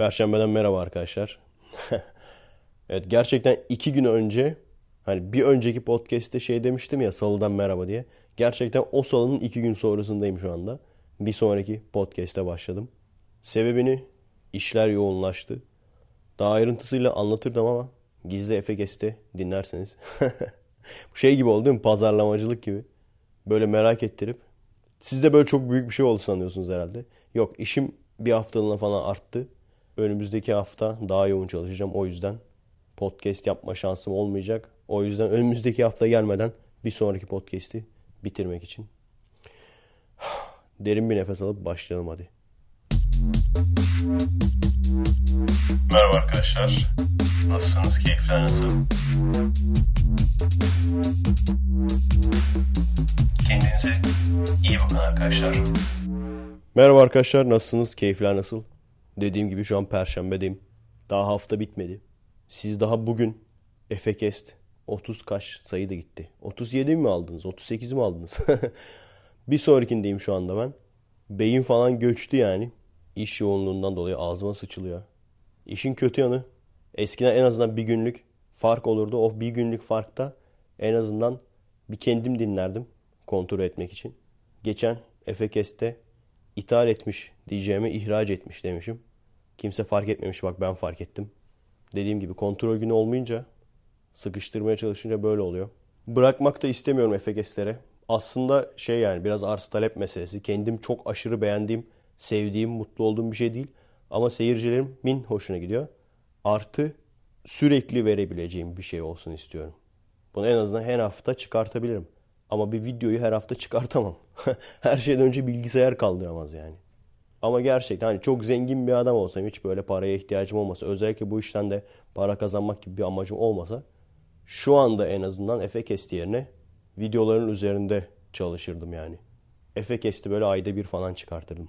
Perşembeden merhaba arkadaşlar. evet gerçekten iki gün önce hani bir önceki podcast'te şey demiştim ya salıdan merhaba diye. Gerçekten o salının iki gün sonrasındayım şu anda. Bir sonraki podcast'e başladım. Sebebini işler yoğunlaştı. Daha ayrıntısıyla anlatırdım ama gizli Efekes'te dinlerseniz. Bu şey gibi oldu değil mi? Pazarlamacılık gibi. Böyle merak ettirip. Siz de böyle çok büyük bir şey oldu sanıyorsunuz herhalde. Yok işim bir haftalığına falan arttı. Önümüzdeki hafta daha yoğun çalışacağım. O yüzden podcast yapma şansım olmayacak. O yüzden önümüzdeki hafta gelmeden bir sonraki podcast'i bitirmek için. Derin bir nefes alıp başlayalım hadi. Merhaba arkadaşlar. Nasılsınız? Keyifler nasıl? Kendinize iyi bakın arkadaşlar. Merhaba arkadaşlar. Nasılsınız? Keyifler nasıl? Dediğim gibi şu an perşembedeyim. Daha hafta bitmedi. Siz daha bugün Efekest 30 kaç sayı da gitti. 37 mi aldınız? 38 mi aldınız? bir sonrakindeyim şu anda ben. Beyin falan göçtü yani. İş yoğunluğundan dolayı ağzıma sıçılıyor. İşin kötü yanı eskiden en azından bir günlük fark olurdu. O bir günlük farkta en azından bir kendim dinlerdim kontrol etmek için. Geçen Efekest'te ithal etmiş diyeceğimi ihraç etmiş demişim. Kimse fark etmemiş bak ben fark ettim. Dediğim gibi kontrol günü olmayınca sıkıştırmaya çalışınca böyle oluyor. Bırakmak da istemiyorum Efekes'lere. Aslında şey yani biraz arz talep meselesi. Kendim çok aşırı beğendiğim, sevdiğim, mutlu olduğum bir şey değil. Ama seyircilerimin hoşuna gidiyor. Artı sürekli verebileceğim bir şey olsun istiyorum. Bunu en azından her hafta çıkartabilirim. Ama bir videoyu her hafta çıkartamam. her şeyden önce bilgisayar kaldıramaz yani. Ama gerçekten hani çok zengin bir adam olsam hiç böyle paraya ihtiyacım olmasa özellikle bu işten de para kazanmak gibi bir amacım olmasa şu anda en azından Efekest yerine videoların üzerinde çalışırdım yani. Efekest'i böyle ayda bir falan çıkartırdım.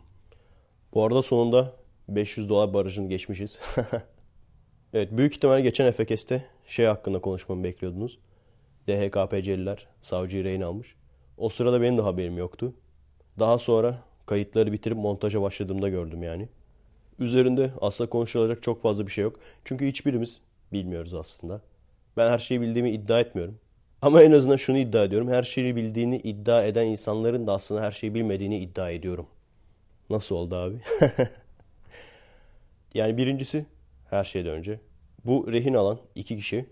Bu arada sonunda 500 dolar barajını geçmişiz. evet büyük ihtimal geçen Efekest'te şey hakkında konuşmamı bekliyordunuz. DHKPC'liler savcıyı rehin almış. O sırada benim de haberim yoktu. Daha sonra kayıtları bitirip montaja başladığımda gördüm yani. Üzerinde asla konuşulacak çok fazla bir şey yok. Çünkü hiçbirimiz bilmiyoruz aslında. Ben her şeyi bildiğimi iddia etmiyorum. Ama en azından şunu iddia ediyorum. Her şeyi bildiğini iddia eden insanların da aslında her şeyi bilmediğini iddia ediyorum. Nasıl oldu abi? yani birincisi her şeyden önce. Bu rehin alan iki kişi.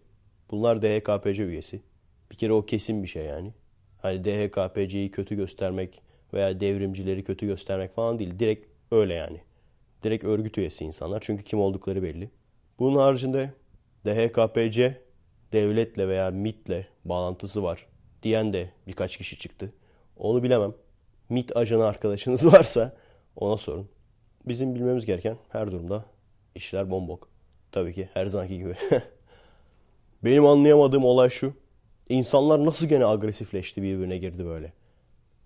Bunlar DHKPC üyesi. Bir kere o kesin bir şey yani. Hani DHKPC'yi kötü göstermek veya devrimcileri kötü göstermek falan değil. Direkt öyle yani. Direkt örgüt üyesi insanlar. Çünkü kim oldukları belli. Bunun haricinde DHKPC devletle veya MIT'le bağlantısı var diyen de birkaç kişi çıktı. Onu bilemem. MIT ajanı arkadaşınız varsa ona sorun. Bizim bilmemiz gereken her durumda işler bombok. Tabii ki her zamanki gibi. Benim anlayamadığım olay şu. İnsanlar nasıl gene agresifleşti birbirine girdi böyle.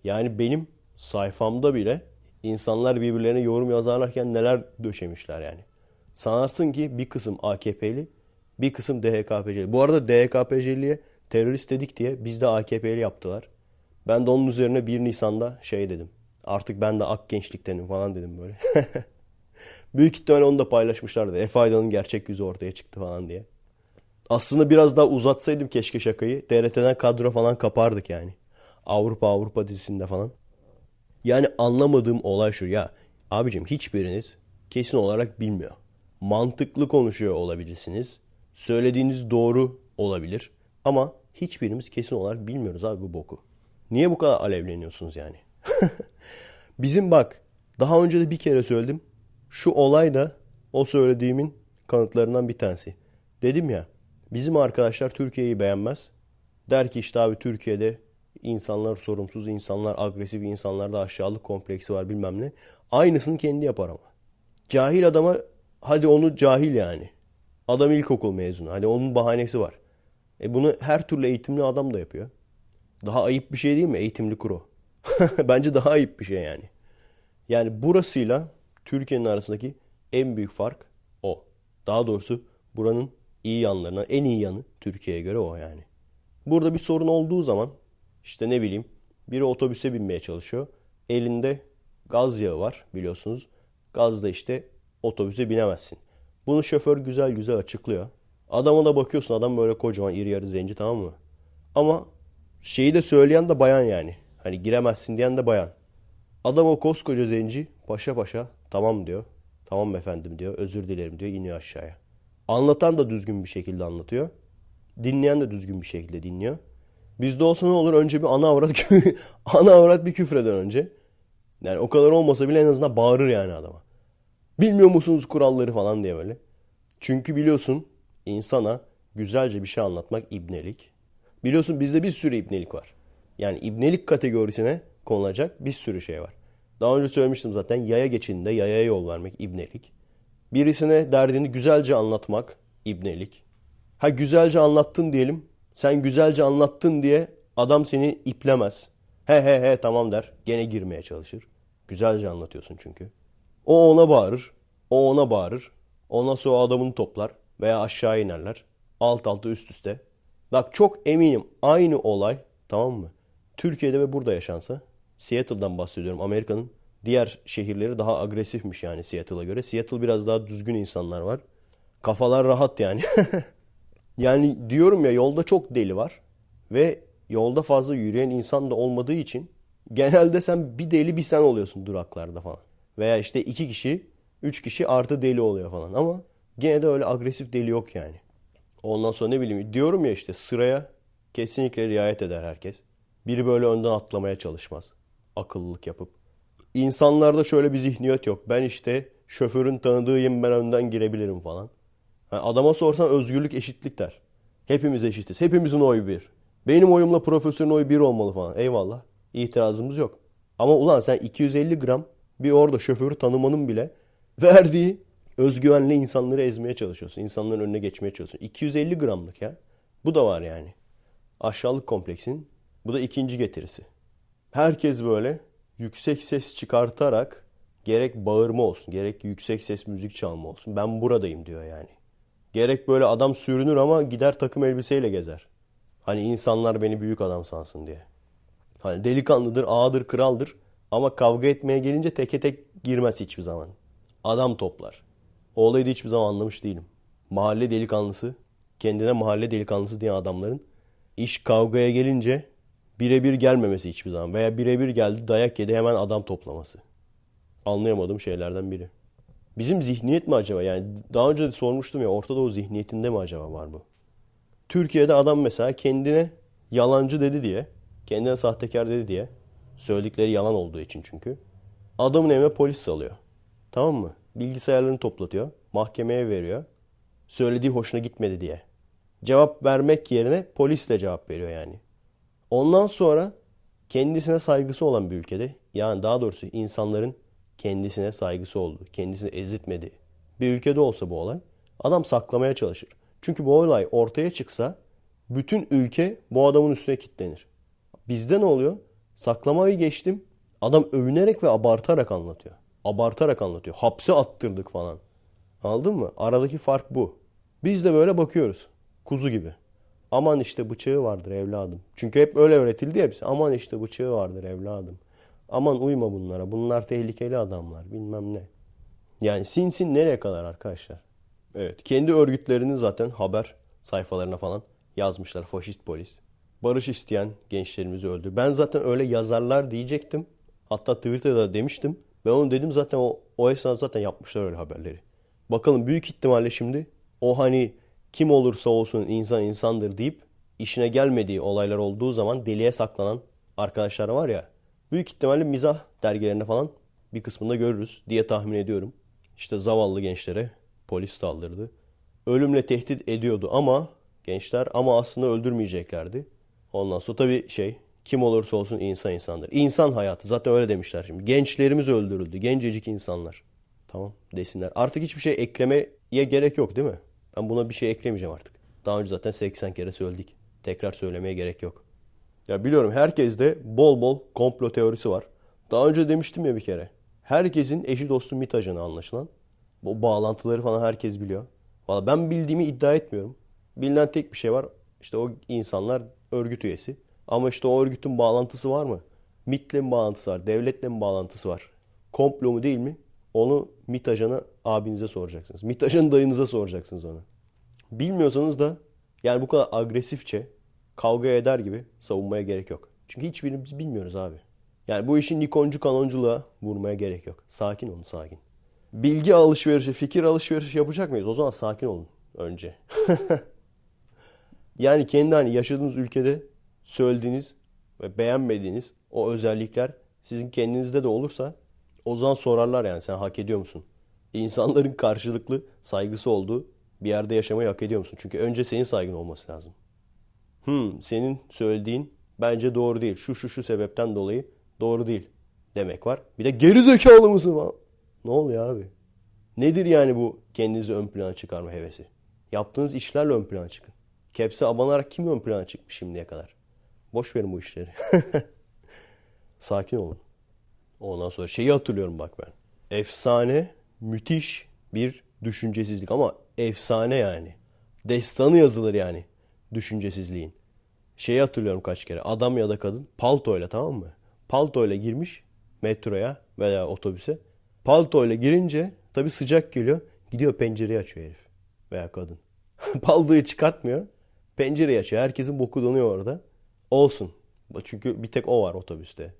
Yani benim sayfamda bile insanlar birbirlerine yorum yazarlarken neler döşemişler yani. Sanarsın ki bir kısım AKP'li, bir kısım DHKPC'li. Bu arada DHKPC'liye terörist dedik diye biz de AKP'li yaptılar. Ben de onun üzerine 1 Nisan'da şey dedim. Artık ben de ak gençliktenim falan dedim böyle. Büyük ihtimal onu da paylaşmışlardı. Efe Aydın'ın gerçek yüzü ortaya çıktı falan diye. Aslında biraz daha uzatsaydım keşke şakayı. TRT'den kadro falan kapardık yani. Avrupa Avrupa dizisinde falan. Yani anlamadığım olay şu ya. Abicim hiçbiriniz kesin olarak bilmiyor. Mantıklı konuşuyor olabilirsiniz. Söylediğiniz doğru olabilir. Ama hiçbirimiz kesin olarak bilmiyoruz abi bu boku. Niye bu kadar alevleniyorsunuz yani? Bizim bak daha önce de bir kere söyledim. Şu olay da o söylediğimin kanıtlarından bir tanesi. Dedim ya bizim arkadaşlar Türkiye'yi beğenmez. Der ki işte abi Türkiye'de insanlar sorumsuz, insanlar agresif, insanlarda aşağılık kompleksi var bilmem ne. Aynısını kendi yapar ama. Cahil adama hadi onu cahil yani. Adam ilkokul mezunu. Hadi onun bahanesi var. E bunu her türlü eğitimli adam da yapıyor. Daha ayıp bir şey değil mi eğitimli kuro? Bence daha ayıp bir şey yani. Yani burasıyla Türkiye'nin arasındaki en büyük fark o. Daha doğrusu buranın iyi yanlarına en iyi yanı Türkiye'ye göre o yani. Burada bir sorun olduğu zaman işte ne bileyim biri otobüse binmeye çalışıyor. Elinde gaz yağı var biliyorsunuz. Gaz da işte otobüse binemezsin. Bunu şoför güzel güzel açıklıyor. Adama da bakıyorsun adam böyle kocaman iri yarı zenci tamam mı? Ama şeyi de söyleyen de bayan yani. Hani giremezsin diyen de bayan. Adam o koskoca zenci paşa paşa tamam diyor. Tamam efendim diyor. Özür dilerim diyor. iniyor aşağıya. Anlatan da düzgün bir şekilde anlatıyor. Dinleyen de düzgün bir şekilde dinliyor. Bizde olsa ne olur? Önce bir ana avrat, ana avrat bir küfreden önce. Yani o kadar olmasa bile en azından bağırır yani adama. Bilmiyor musunuz kuralları falan diye böyle. Çünkü biliyorsun insana güzelce bir şey anlatmak ibnelik. Biliyorsun bizde bir sürü ibnelik var. Yani ibnelik kategorisine konulacak bir sürü şey var. Daha önce söylemiştim zaten yaya geçidinde yayaya yol vermek ibnelik. Birisine derdini güzelce anlatmak ibnelik. Ha güzelce anlattın diyelim. Sen güzelce anlattın diye adam seni iplemez. He he he tamam der. Gene girmeye çalışır. Güzelce anlatıyorsun çünkü. O ona bağırır. O ona bağırır. Ondan sonra adamını toplar. Veya aşağı inerler. Alt alta üst üste. Bak çok eminim aynı olay tamam mı? Türkiye'de ve burada yaşansa Seattle'dan bahsediyorum. Amerika'nın diğer şehirleri daha agresifmiş yani Seattle'a göre. Seattle biraz daha düzgün insanlar var. Kafalar rahat yani. yani diyorum ya yolda çok deli var. Ve yolda fazla yürüyen insan da olmadığı için genelde sen bir deli bir sen oluyorsun duraklarda falan. Veya işte iki kişi, üç kişi artı deli oluyor falan. Ama gene de öyle agresif deli yok yani. Ondan sonra ne bileyim diyorum ya işte sıraya kesinlikle riayet eder herkes. Biri böyle önden atlamaya çalışmaz. Akıllılık yapıp. İnsanlarda şöyle bir zihniyet yok. Ben işte şoförün tanıdığıyım ben önden girebilirim falan. Yani adama sorsan özgürlük eşitlik der. Hepimiz eşitiz. Hepimizin oyu bir. Benim oyumla profesörün oyu bir olmalı falan. Eyvallah. İtirazımız yok. Ama ulan sen 250 gram bir orada şoförü tanımanın bile verdiği özgüvenle insanları ezmeye çalışıyorsun. İnsanların önüne geçmeye çalışıyorsun. 250 gramlık ya. Bu da var yani. Aşağılık kompleksin. Bu da ikinci getirisi. Herkes böyle yüksek ses çıkartarak gerek bağırma olsun, gerek yüksek ses müzik çalma olsun. Ben buradayım diyor yani. Gerek böyle adam sürünür ama gider takım elbiseyle gezer. Hani insanlar beni büyük adam sansın diye. Hani delikanlıdır, ağadır, kraldır. Ama kavga etmeye gelince teke tek girmez hiçbir zaman. Adam toplar. O olayı da hiçbir zaman anlamış değilim. Mahalle delikanlısı, kendine mahalle delikanlısı diyen adamların iş kavgaya gelince birebir gelmemesi hiçbir zaman. Veya birebir geldi dayak yedi hemen adam toplaması. Anlayamadığım şeylerden biri. Bizim zihniyet mi acaba? Yani daha önce de sormuştum ya Orta Doğu zihniyetinde mi acaba var bu? Türkiye'de adam mesela kendine yalancı dedi diye, kendine sahtekar dedi diye, söyledikleri yalan olduğu için çünkü, adamın evine polis salıyor. Tamam mı? Bilgisayarlarını toplatıyor, mahkemeye veriyor. Söylediği hoşuna gitmedi diye. Cevap vermek yerine polisle cevap veriyor yani. Ondan sonra kendisine saygısı olan bir ülkede, yani daha doğrusu insanların kendisine saygısı olduğu, kendisini ezitmediği bir ülkede olsa bu olay, adam saklamaya çalışır. Çünkü bu olay ortaya çıksa bütün ülke bu adamın üstüne kilitlenir. Bizde ne oluyor? Saklamayı geçtim. Adam övünerek ve abartarak anlatıyor. Abartarak anlatıyor. Hapse attırdık falan. Anladın mı? Aradaki fark bu. Biz de böyle bakıyoruz. Kuzu gibi. Aman işte bıçağı vardır evladım. Çünkü hep öyle öğretildi ya bize. Aman işte bıçağı vardır evladım. Aman uyma bunlara. Bunlar tehlikeli adamlar. Bilmem ne. Yani sinsin nereye kadar arkadaşlar? Evet. Kendi örgütlerinin zaten haber sayfalarına falan yazmışlar. Faşist polis. Barış isteyen gençlerimizi öldü. Ben zaten öyle yazarlar diyecektim. Hatta Twitter'da demiştim. Ben onu dedim zaten o, o esnada zaten yapmışlar öyle haberleri. Bakalım büyük ihtimalle şimdi o hani kim olursa olsun insan insandır deyip işine gelmediği olaylar olduğu zaman deliye saklanan arkadaşlar var ya. Büyük ihtimalle mizah dergilerinde falan bir kısmında görürüz diye tahmin ediyorum. İşte zavallı gençlere polis saldırdı. Ölümle tehdit ediyordu ama gençler ama aslında öldürmeyeceklerdi. Ondan sonra tabii şey kim olursa olsun insan insandır. İnsan hayatı zaten öyle demişler şimdi. Gençlerimiz öldürüldü. Gencecik insanlar. Tamam desinler. Artık hiçbir şey eklemeye gerek yok değil mi? Ben buna bir şey eklemeyeceğim artık. Daha önce zaten 80 kere söyledik. Tekrar söylemeye gerek yok. Ya biliyorum herkeste bol bol komplo teorisi var. Daha önce demiştim ya bir kere. Herkesin eşi dostu MİT ajanı anlaşılan. Bu bağlantıları falan herkes biliyor. Valla ben bildiğimi iddia etmiyorum. Bilinen tek bir şey var. İşte o insanlar örgüt üyesi. Ama işte o örgütün bağlantısı var mı? MIT'le mi bağlantısı var? Devletle mi bağlantısı var? Komplo mu değil mi? Onu MİT ajanı abinize soracaksınız. Mitaş'ın dayınıza soracaksınız onu. Bilmiyorsanız da yani bu kadar agresifçe kavga eder gibi savunmaya gerek yok. Çünkü hiçbirimiz bilmiyoruz abi. Yani bu işin Nikoncu kanonculuğa vurmaya gerek yok. Sakin olun sakin. Bilgi alışverişi, fikir alışverişi yapacak mıyız? O zaman sakin olun önce. yani kendi hani yaşadığınız ülkede söylediğiniz ve beğenmediğiniz o özellikler sizin kendinizde de olursa o zaman sorarlar yani sen hak ediyor musun? İnsanların karşılıklı saygısı olduğu bir yerde yaşamayı hak ediyor musun? Çünkü önce senin saygın olması lazım. Hmm, senin söylediğin bence doğru değil. Şu şu şu sebepten dolayı doğru değil demek var. Bir de geri zekalı mısın falan. Ne oluyor abi? Nedir yani bu kendinizi ön plana çıkarma hevesi? Yaptığınız işlerle ön plana çıkın. Keps'e abanarak kim ön plana çıkmış şimdiye kadar? Boş verin bu işleri. Sakin olun. Ondan sonra şeyi hatırlıyorum bak ben. Efsane, müthiş bir düşüncesizlik ama efsane yani. Destanı yazılır yani düşüncesizliğin. Şeyi hatırlıyorum kaç kere. Adam ya da kadın paltoyla tamam mı? Paltoyla girmiş metroya veya otobüse. Paltoyla girince tabi sıcak geliyor. Gidiyor pencereyi açıyor herif veya kadın. Paltoyu çıkartmıyor. Pencereyi açıyor. Herkesin boku donuyor orada. Olsun. Çünkü bir tek o var otobüste.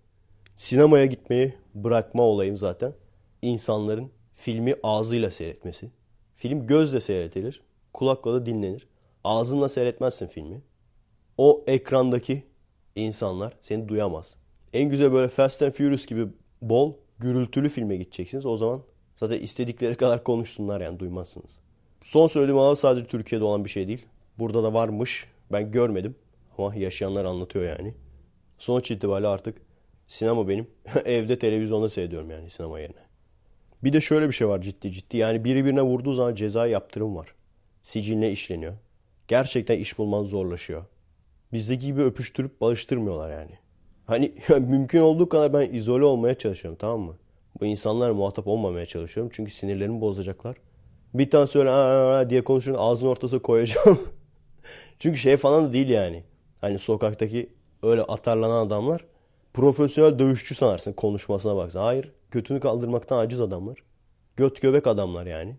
Sinemaya gitmeyi bırakma olayım zaten. İnsanların filmi ağzıyla seyretmesi. Film gözle seyretilir. Kulakla da dinlenir. Ağzınla seyretmezsin filmi. O ekrandaki insanlar seni duyamaz. En güzel böyle Fast and Furious gibi bol, gürültülü filme gideceksiniz. O zaman zaten istedikleri kadar konuşsunlar yani duymazsınız. Son söylediğim ama sadece Türkiye'de olan bir şey değil. Burada da varmış. Ben görmedim ama yaşayanlar anlatıyor yani. Sonuç itibariyle artık sinema benim. Evde televizyonda seyrediyorum yani sinema yerine. Bir de şöyle bir şey var ciddi ciddi. Yani biri birine vurduğu zaman ceza yaptırım var. Siciline işleniyor. Gerçekten iş bulman zorlaşıyor. Bizdeki gibi öpüştürüp barıştırmıyorlar yani. Hani mümkün olduğu kadar ben izole olmaya çalışıyorum tamam mı? Bu insanlar muhatap olmamaya çalışıyorum. Çünkü sinirlerimi bozacaklar. Bir tane söyle diye konuşun ağzın ortasına koyacağım. çünkü şey falan da değil yani. Hani sokaktaki öyle atarlanan adamlar profesyonel dövüşçü sanarsın konuşmasına baksa. Hayır. Götünü kaldırmaktan aciz adamlar. Göt göbek adamlar yani.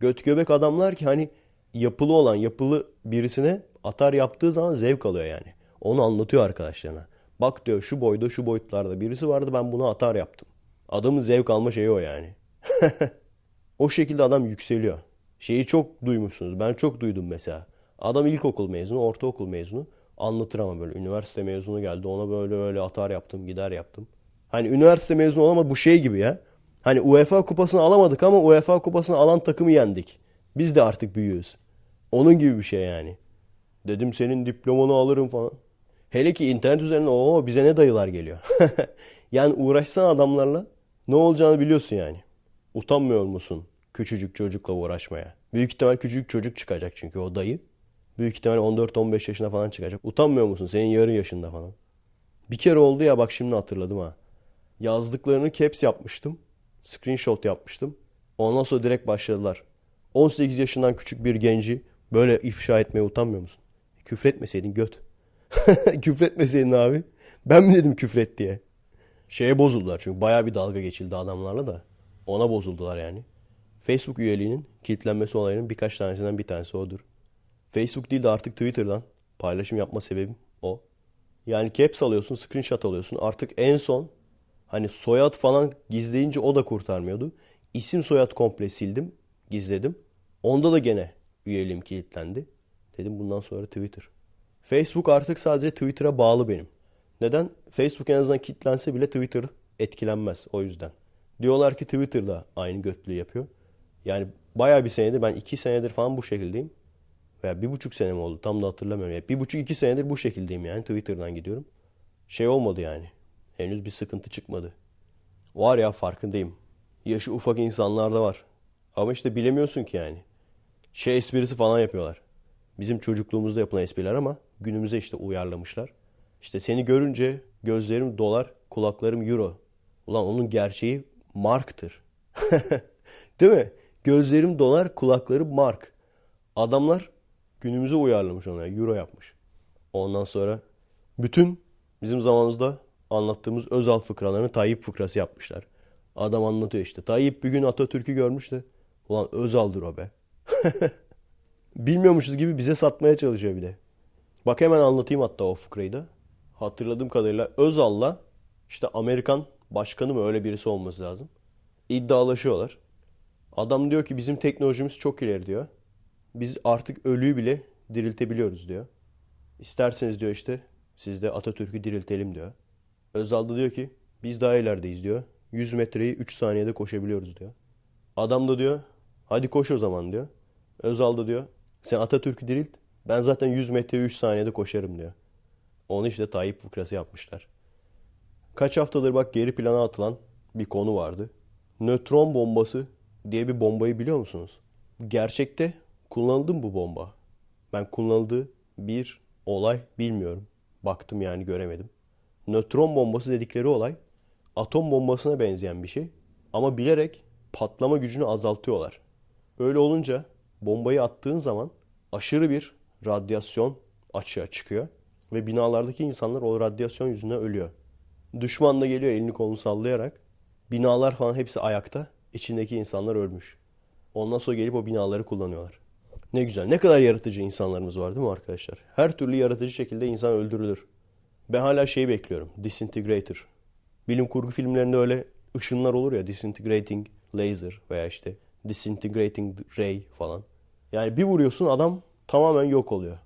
Göt göbek adamlar ki hani yapılı olan yapılı birisine atar yaptığı zaman zevk alıyor yani. Onu anlatıyor arkadaşlarına. Bak diyor şu boyda şu boyutlarda birisi vardı ben bunu atar yaptım. Adamın zevk alma şeyi o yani. o şekilde adam yükseliyor. Şeyi çok duymuşsunuz. Ben çok duydum mesela. Adam ilkokul mezunu, ortaokul mezunu. Anlatır ama böyle üniversite mezunu geldi. Ona böyle öyle atar yaptım, gider yaptım. Hani üniversite mezunu olamadı bu şey gibi ya. Hani UEFA kupasını alamadık ama UEFA kupasını alan takımı yendik. Biz de artık büyüyoruz. Onun gibi bir şey yani. Dedim senin diplomanı alırım falan. Hele ki internet üzerine o bize ne dayılar geliyor. yani uğraşsan adamlarla ne olacağını biliyorsun yani. Utanmıyor musun küçücük çocukla uğraşmaya? Büyük ihtimal küçücük çocuk çıkacak çünkü o dayı. Büyük ihtimal 14-15 yaşına falan çıkacak. Utanmıyor musun? Senin yarı yaşında falan. Bir kere oldu ya bak şimdi hatırladım ha. Yazdıklarını caps yapmıştım. Screenshot yapmıştım. Ondan sonra direkt başladılar. 18 yaşından küçük bir genci böyle ifşa etmeye utanmıyor musun? Küfretmeseydin göt. Küfretmeseydin abi. Ben mi dedim küfret diye. Şeye bozuldular çünkü baya bir dalga geçildi adamlarla da. Ona bozuldular yani. Facebook üyeliğinin kilitlenmesi olayının birkaç tanesinden bir tanesi odur. Facebook değil de artık Twitter'dan paylaşım yapma sebebim o. Yani caps alıyorsun, screenshot alıyorsun. Artık en son hani soyad falan gizleyince o da kurtarmıyordu. İsim soyad komple sildim, gizledim. Onda da gene üyeliğim kilitlendi. Dedim bundan sonra Twitter. Facebook artık sadece Twitter'a bağlı benim. Neden? Facebook en azından kilitlense bile Twitter etkilenmez o yüzden. Diyorlar ki Twitter da aynı götlüğü yapıyor. Yani baya bir senedir ben iki senedir falan bu şekildeyim. Veya bir buçuk sene mi oldu tam da hatırlamıyorum. Yani bir buçuk iki senedir bu şekildeyim yani Twitter'dan gidiyorum. Şey olmadı yani. Henüz bir sıkıntı çıkmadı. Var ya farkındayım. Yaşı ufak insanlar da var. Ama işte bilemiyorsun ki yani. Şey esprisi falan yapıyorlar. Bizim çocukluğumuzda yapılan espriler ama günümüze işte uyarlamışlar. İşte seni görünce gözlerim dolar, kulaklarım euro. Ulan onun gerçeği marktır. Değil mi? Gözlerim dolar, kulaklarım mark. Adamlar günümüze uyarlamış onu. Euro yapmış. Ondan sonra bütün bizim zamanımızda anlattığımız özel fıkralarını Tayyip fıkrası yapmışlar. Adam anlatıyor işte. Tayyip bir gün Atatürk'ü görmüş de Ulan Özal'dır o be. Bilmiyormuşuz gibi bize satmaya çalışıyor bir de. Bak hemen anlatayım hatta o fıkrayı da. Hatırladığım kadarıyla Özal'la işte Amerikan başkanı mı öyle birisi olması lazım. İddialaşıyorlar. Adam diyor ki bizim teknolojimiz çok ileri diyor. Biz artık ölüyü bile diriltebiliyoruz diyor. İsterseniz diyor işte siz de Atatürk'ü diriltelim diyor. Özal da diyor ki biz daha ilerideyiz diyor. 100 metreyi 3 saniyede koşabiliyoruz diyor. Adam da diyor hadi koş o zaman diyor. Özal da diyor sen Atatürk'ü dirilt ben zaten 100 metreyi 3 saniyede koşarım diyor. Onu işte Tayyip fıkrası yapmışlar. Kaç haftadır bak geri plana atılan bir konu vardı. Nötron bombası diye bir bombayı biliyor musunuz? Gerçekte kullanıldı mı bu bomba? Ben kullanıldığı bir olay bilmiyorum. Baktım yani göremedim. Nötron bombası dedikleri olay atom bombasına benzeyen bir şey. Ama bilerek patlama gücünü azaltıyorlar. Öyle olunca bombayı attığın zaman aşırı bir radyasyon açığa çıkıyor. Ve binalardaki insanlar o radyasyon yüzünden ölüyor. Düşman da geliyor elini kolunu sallayarak. Binalar falan hepsi ayakta. İçindeki insanlar ölmüş. Ondan sonra gelip o binaları kullanıyorlar. Ne güzel. Ne kadar yaratıcı insanlarımız var değil mi arkadaşlar? Her türlü yaratıcı şekilde insan öldürülür. Ben hala şeyi bekliyorum. Disintegrator. Bilim kurgu filmlerinde öyle ışınlar olur ya. Disintegrating laser veya işte disintegrating ray falan. Yani bir vuruyorsun adam tamamen yok oluyor.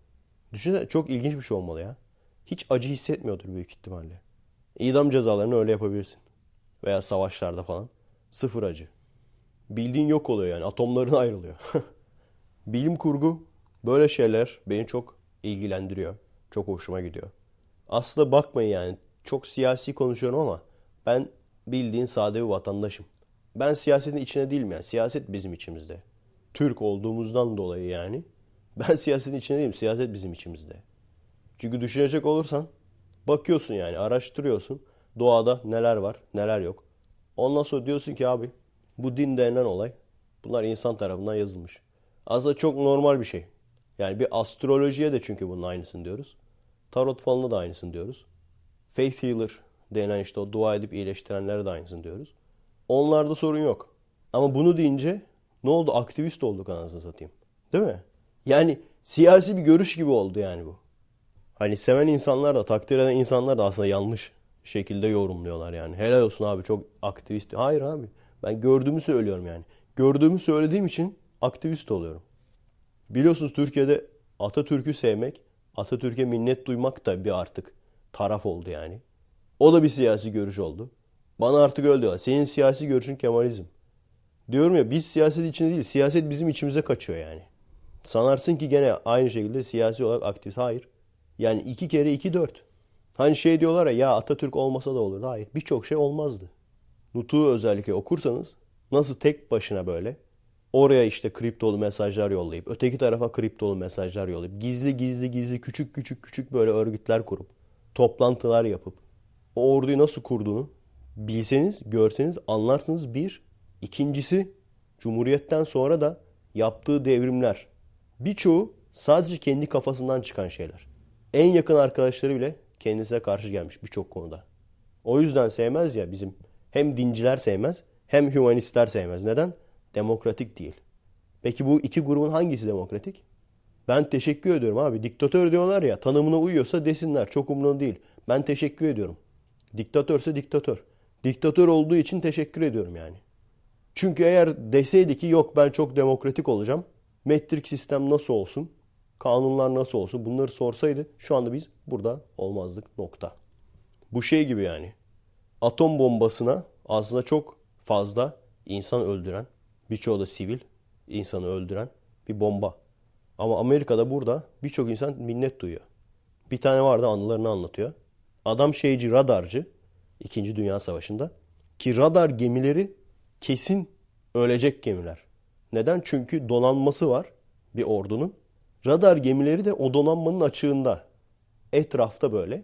Düşünsene çok ilginç bir şey olmalı ya. Hiç acı hissetmiyordur büyük ihtimalle. İdam cezalarını öyle yapabilirsin. Veya savaşlarda falan. Sıfır acı. Bildiğin yok oluyor yani. Atomların ayrılıyor. Bilim kurgu böyle şeyler beni çok ilgilendiriyor. Çok hoşuma gidiyor. Aslında bakmayın yani çok siyasi konuşuyorum ama ben bildiğin sade bir vatandaşım. Ben siyasetin içine değilim yani. Siyaset bizim içimizde. Türk olduğumuzdan dolayı yani. Ben siyasetin içine değilim. Siyaset bizim içimizde. Çünkü düşünecek olursan bakıyorsun yani araştırıyorsun. Doğada neler var neler yok. Ondan sonra diyorsun ki abi bu din denilen olay bunlar insan tarafından yazılmış. Aslında çok normal bir şey. Yani bir astrolojiye de çünkü bunun aynısını diyoruz. Tarot falına da aynısını diyoruz. Faith healer denen işte o dua edip iyileştirenlere de aynısını diyoruz. Onlarda sorun yok. Ama bunu deyince ne oldu? Aktivist olduk anasını satayım. Değil mi? Yani siyasi bir görüş gibi oldu yani bu. Hani seven insanlar da takdir eden insanlar da aslında yanlış şekilde yorumluyorlar yani. Helal olsun abi çok aktivist. Hayır abi ben gördüğümü söylüyorum yani. Gördüğümü söylediğim için aktivist oluyorum. Biliyorsunuz Türkiye'de Atatürk'ü sevmek, Atatürk'e minnet duymak da bir artık taraf oldu yani. O da bir siyasi görüş oldu. Bana artık öyle diyorlar. Senin siyasi görüşün Kemalizm. Diyorum ya biz siyaset içinde değil, siyaset bizim içimize kaçıyor yani. Sanarsın ki gene aynı şekilde siyasi olarak aktivist. Hayır. Yani iki kere iki dört. Hani şey diyorlar ya ya Atatürk olmasa da olurdu. Hayır birçok şey olmazdı. Nutuk'u özellikle okursanız nasıl tek başına böyle oraya işte kriptolu mesajlar yollayıp öteki tarafa kriptolu mesajlar yollayıp gizli gizli gizli küçük küçük küçük böyle örgütler kurup toplantılar yapıp o orduyu nasıl kurduğunu bilseniz, görseniz anlarsınız bir. İkincisi Cumhuriyet'ten sonra da yaptığı devrimler birçoğu sadece kendi kafasından çıkan şeyler. En yakın arkadaşları bile kendisine karşı gelmiş birçok konuda. O yüzden sevmez ya bizim hem dinciler sevmez hem hümanistler sevmez. Neden? Demokratik değil. Peki bu iki grubun hangisi demokratik? Ben teşekkür ediyorum abi. Diktatör diyorlar ya tanımına uyuyorsa desinler. Çok umurumda değil. Ben teşekkür ediyorum. Diktatörse diktatör. Diktatör olduğu için teşekkür ediyorum yani. Çünkü eğer deseydi ki yok ben çok demokratik olacağım. Metrik sistem nasıl olsun? Kanunlar nasıl olsun? Bunları sorsaydı şu anda biz burada olmazdık nokta. Bu şey gibi yani. Atom bombasına aslında çok fazla insan öldüren, birçoğu da sivil insanı öldüren bir bomba. Ama Amerika'da burada birçok insan minnet duyuyor. Bir tane vardı anılarını anlatıyor. Adam şeyci, radarcı. İkinci Dünya Savaşı'nda. Ki radar gemileri kesin ölecek gemiler. Neden? Çünkü donanması var bir ordunun. Radar gemileri de o donanmanın açığında. Etrafta böyle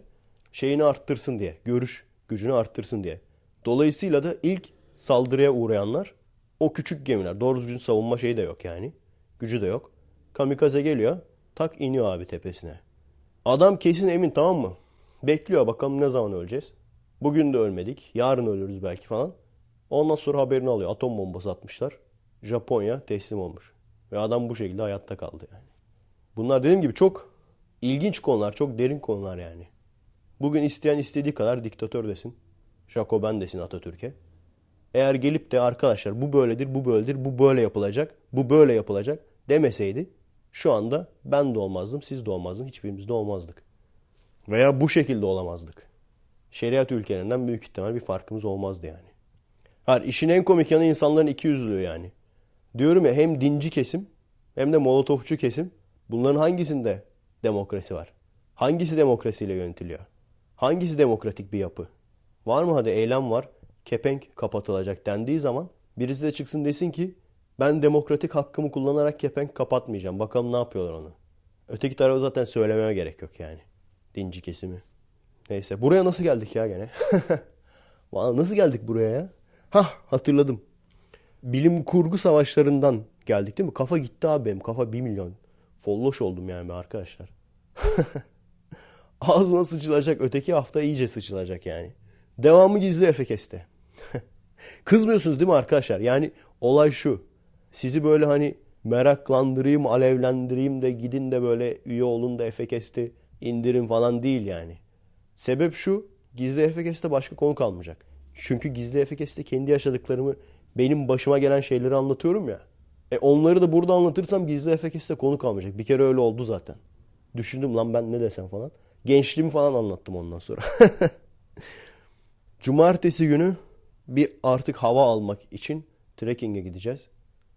şeyini arttırsın diye. Görüş gücünü arttırsın diye. Dolayısıyla da ilk saldırıya uğrayanlar o küçük gemiler. Doğru düzgün savunma şeyi de yok yani. Gücü de yok. Kamikaze geliyor. Tak iniyor abi tepesine. Adam kesin emin tamam mı? Bekliyor bakalım ne zaman öleceğiz. Bugün de ölmedik. Yarın ölürüz belki falan. Ondan sonra haberini alıyor. Atom bombası atmışlar. Japonya teslim olmuş. Ve adam bu şekilde hayatta kaldı yani. Bunlar dediğim gibi çok ilginç konular, çok derin konular yani. Bugün isteyen istediği kadar diktatör desin. Jacoben desin Atatürk'e. Eğer gelip de arkadaşlar bu böyledir, bu böyledir, bu böyle yapılacak, bu böyle yapılacak demeseydi şu anda ben de olmazdım, siz de olmazdın, hiçbirimiz de olmazdık. Veya bu şekilde olamazdık. Şeriat ülkelerinden büyük ihtimal bir farkımız olmazdı yani. Hayır, işin en komik yanı insanların iki yüzlülüğü yani. Diyorum ya hem dinci kesim hem de molotofçu kesim. Bunların hangisinde demokrasi var? Hangisi demokrasiyle yönetiliyor? Hangisi demokratik bir yapı? Var mı hadi eylem var, kepenk kapatılacak dendiği zaman birisi de çıksın desin ki ben demokratik hakkımı kullanarak kepenk kapatmayacağım. Bakalım ne yapıyorlar onu. Öteki tarafı zaten söylememe gerek yok yani. Dinci kesimi. Neyse buraya nasıl geldik ya gene? Nasıl geldik buraya ya? Hah hatırladım. Bilim kurgu savaşlarından geldik değil mi? Kafa gitti abi benim. Kafa bir milyon. Folloş oldum yani arkadaşlar. Ağzıma sıçılacak. Öteki hafta iyice sıçılacak yani. Devamı gizli Efekes'te. Kızmıyorsunuz değil mi arkadaşlar? Yani olay şu. Sizi böyle hani meraklandırayım, alevlendireyim de gidin de böyle üye olun da Efekes'te indirin falan değil yani. Sebep şu. Gizli Efekes'te başka konu kalmayacak. Çünkü Gizli Efekes'te kendi yaşadıklarımı benim başıma gelen şeyleri anlatıyorum ya. E onları da burada anlatırsam Gizli Efekes'te konu kalmayacak. Bir kere öyle oldu zaten. Düşündüm lan ben ne desem falan. Gençliğimi falan anlattım ondan sonra. Cumartesi günü bir artık hava almak için trekking'e gideceğiz.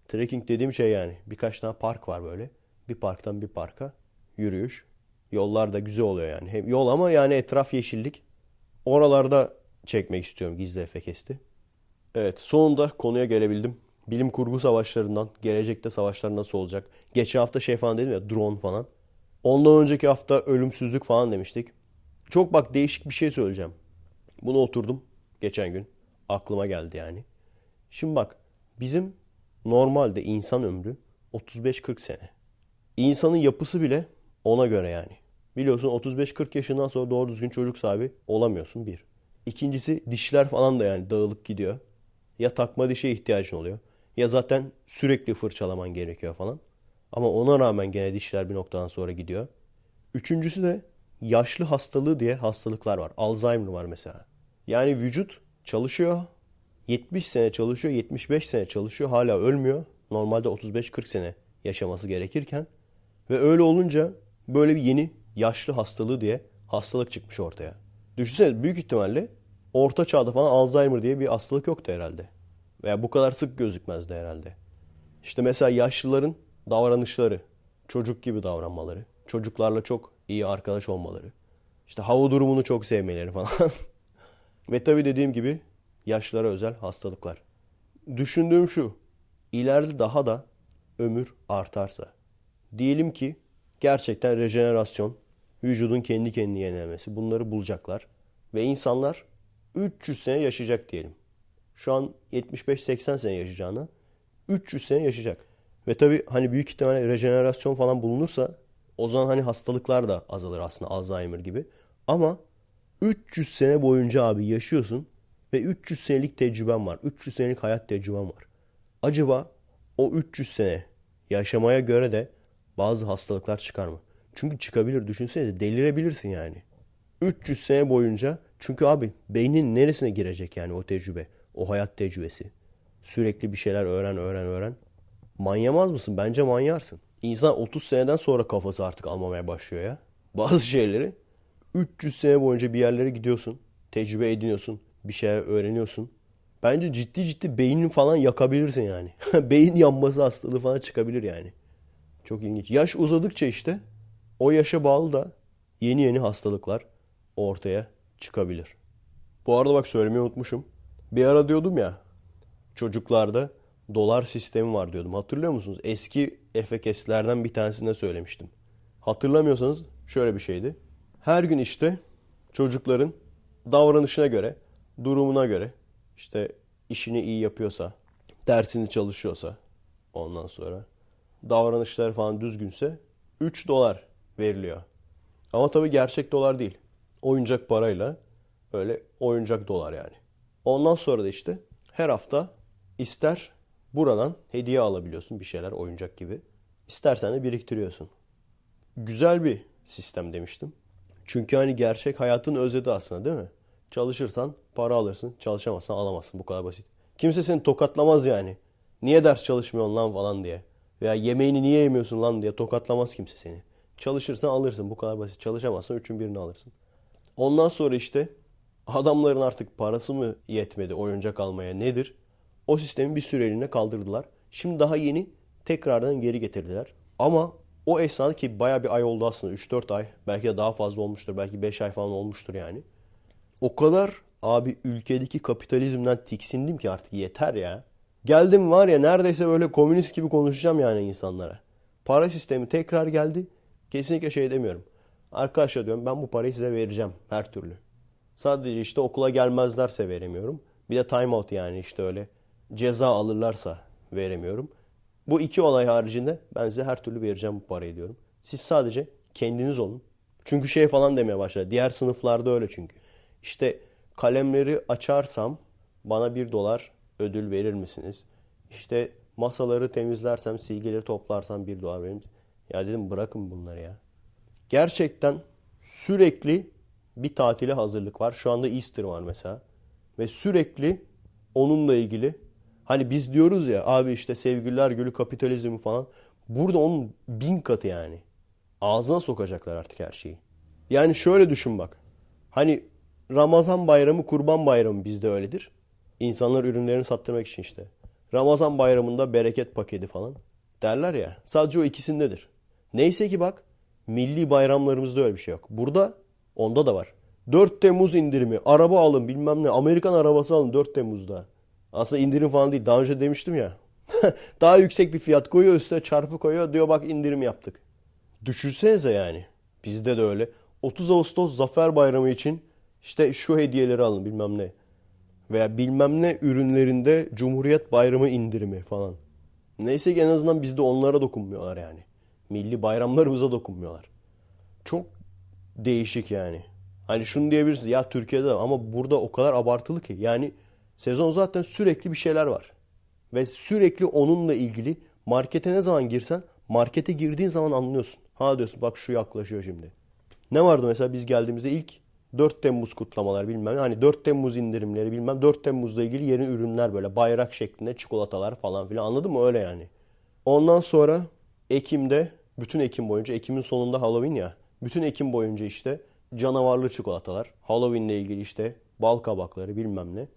Trekking dediğim şey yani birkaç tane park var böyle. Bir parktan bir parka yürüyüş. Yollar da güzel oluyor yani. Hem yol ama yani etraf yeşillik. Oralarda çekmek istiyorum gizli efekesti. Evet sonunda konuya gelebildim. Bilim kurgu savaşlarından, gelecekte savaşlar nasıl olacak? Geçen hafta şey falan dedim ya drone falan. Ondan önceki hafta ölümsüzlük falan demiştik. Çok bak değişik bir şey söyleyeceğim. Bunu oturdum geçen gün. Aklıma geldi yani. Şimdi bak bizim normalde insan ömrü 35-40 sene. İnsanın yapısı bile ona göre yani. Biliyorsun 35-40 yaşından sonra doğru düzgün çocuk sahibi olamıyorsun bir. İkincisi dişler falan da yani dağılıp gidiyor. Ya takma dişe ihtiyacın oluyor. Ya zaten sürekli fırçalaman gerekiyor falan. Ama ona rağmen gene dişler bir noktadan sonra gidiyor. Üçüncüsü de yaşlı hastalığı diye hastalıklar var. Alzheimer var mesela. Yani vücut çalışıyor. 70 sene çalışıyor, 75 sene çalışıyor. Hala ölmüyor. Normalde 35-40 sene yaşaması gerekirken. Ve öyle olunca böyle bir yeni yaşlı hastalığı diye hastalık çıkmış ortaya. Düşünsene büyük ihtimalle orta çağda falan Alzheimer diye bir hastalık yoktu herhalde. Veya bu kadar sık gözükmezdi herhalde. İşte mesela yaşlıların davranışları, çocuk gibi davranmaları, çocuklarla çok iyi arkadaş olmaları, işte hava durumunu çok sevmeleri falan. Ve tabii dediğim gibi yaşlılara özel hastalıklar. Düşündüğüm şu, ileride daha da ömür artarsa, diyelim ki gerçekten rejenerasyon, vücudun kendi kendini yenilemesi bunları bulacaklar. Ve insanlar 300 sene yaşayacak diyelim. Şu an 75-80 sene yaşayacağına 300 sene yaşayacak. Ve tabii hani büyük ihtimalle rejenerasyon falan bulunursa o zaman hani hastalıklar da azalır aslında Alzheimer gibi. Ama 300 sene boyunca abi yaşıyorsun ve 300 senelik tecrüben var. 300 senelik hayat tecrüben var. Acaba o 300 sene yaşamaya göre de bazı hastalıklar çıkar mı? Çünkü çıkabilir. Düşünsenize delirebilirsin yani. 300 sene boyunca çünkü abi beynin neresine girecek yani o tecrübe? O hayat tecrübesi. Sürekli bir şeyler öğren öğren öğren. Manyamaz mısın? Bence manyarsın. İnsan 30 seneden sonra kafası artık almamaya başlıyor ya. Bazı şeyleri 300 sene boyunca bir yerlere gidiyorsun. Tecrübe ediniyorsun. Bir şeyler öğreniyorsun. Bence ciddi ciddi beynin falan yakabilirsin yani. Beyin yanması hastalığı falan çıkabilir yani. Çok ilginç. Yaş uzadıkça işte o yaşa bağlı da yeni yeni hastalıklar ortaya çıkabilir. Bu arada bak söylemeyi unutmuşum. Bir ara diyordum ya çocuklarda dolar sistemi var diyordum. Hatırlıyor musunuz? Eski FKS'lerden bir tanesinde söylemiştim. Hatırlamıyorsanız şöyle bir şeydi. Her gün işte çocukların davranışına göre, durumuna göre işte işini iyi yapıyorsa, dersini çalışıyorsa ondan sonra davranışları falan düzgünse 3 dolar veriliyor. Ama tabii gerçek dolar değil. Oyuncak parayla öyle oyuncak dolar yani. Ondan sonra da işte her hafta ister Buradan hediye alabiliyorsun bir şeyler oyuncak gibi. İstersen de biriktiriyorsun. Güzel bir sistem demiştim. Çünkü hani gerçek hayatın özeti aslında değil mi? Çalışırsan para alırsın, çalışamazsan alamazsın. Bu kadar basit. Kimse seni tokatlamaz yani. Niye ders çalışmıyorsun lan falan diye. Veya yemeğini niye yemiyorsun lan diye tokatlamaz kimse seni. Çalışırsan alırsın. Bu kadar basit. Çalışamazsan üçün birini alırsın. Ondan sonra işte adamların artık parası mı yetmedi oyuncak almaya nedir? O sistemi bir süreliğine kaldırdılar. Şimdi daha yeni tekrardan geri getirdiler. Ama o esnada ki baya bir ay oldu aslında 3-4 ay belki de daha fazla olmuştur belki 5 ay falan olmuştur yani. O kadar abi ülkedeki kapitalizmden tiksindim ki artık yeter ya. Geldim var ya neredeyse böyle komünist gibi konuşacağım yani insanlara. Para sistemi tekrar geldi. Kesinlikle şey demiyorum. Arkadaşlar diyorum ben bu parayı size vereceğim her türlü. Sadece işte okula gelmezlerse veremiyorum. Bir de time out yani işte öyle ceza alırlarsa veremiyorum. Bu iki olay haricinde ben size her türlü vereceğim bu parayı diyorum. Siz sadece kendiniz olun. Çünkü şey falan demeye başladı. Diğer sınıflarda öyle çünkü. İşte kalemleri açarsam bana bir dolar ödül verir misiniz? İşte masaları temizlersem, silgileri toplarsam bir dolar verir? Ya dedim bırakın bunları ya. Gerçekten sürekli bir tatile hazırlık var. Şu anda Easter var mesela. Ve sürekli onunla ilgili hani biz diyoruz ya abi işte sevgililer gülü kapitalizmi falan. Burada onun bin katı yani. Ağzına sokacaklar artık her şeyi. Yani şöyle düşün bak. Hani Ramazan bayramı, kurban bayramı bizde öyledir. İnsanlar ürünlerini sattırmak için işte. Ramazan bayramında bereket paketi falan derler ya. Sadece o ikisindedir. Neyse ki bak milli bayramlarımızda öyle bir şey yok. Burada onda da var. 4 Temmuz indirimi, araba alın bilmem ne, Amerikan arabası alın 4 Temmuz'da. Aslında indirim falan değil. Daha önce demiştim ya. Daha yüksek bir fiyat koyuyor üstüne çarpı koyuyor diyor bak indirim yaptık. Düşünsenize yani. Bizde de öyle. 30 Ağustos Zafer Bayramı için işte şu hediyeleri alın bilmem ne. Veya bilmem ne ürünlerinde Cumhuriyet Bayramı indirimi falan. Neyse ki en azından bizde onlara dokunmuyorlar yani. Milli bayramlarımıza dokunmuyorlar. Çok değişik yani. Hani şunu diyebilirsiniz ya Türkiye'de de ama burada o kadar abartılı ki. Yani sezon zaten sürekli bir şeyler var. Ve sürekli onunla ilgili markete ne zaman girsen markete girdiğin zaman anlıyorsun. Ha diyorsun bak şu yaklaşıyor şimdi. Ne vardı mesela biz geldiğimizde ilk 4 Temmuz kutlamalar bilmem hani 4 Temmuz indirimleri bilmem 4 Temmuz'la ilgili yeni ürünler böyle bayrak şeklinde çikolatalar falan filan anladın mı öyle yani. Ondan sonra Ekim'de bütün Ekim boyunca Ekim'in sonunda Halloween ya bütün Ekim boyunca işte canavarlı çikolatalar Halloween'le ilgili işte bal kabakları bilmem ne.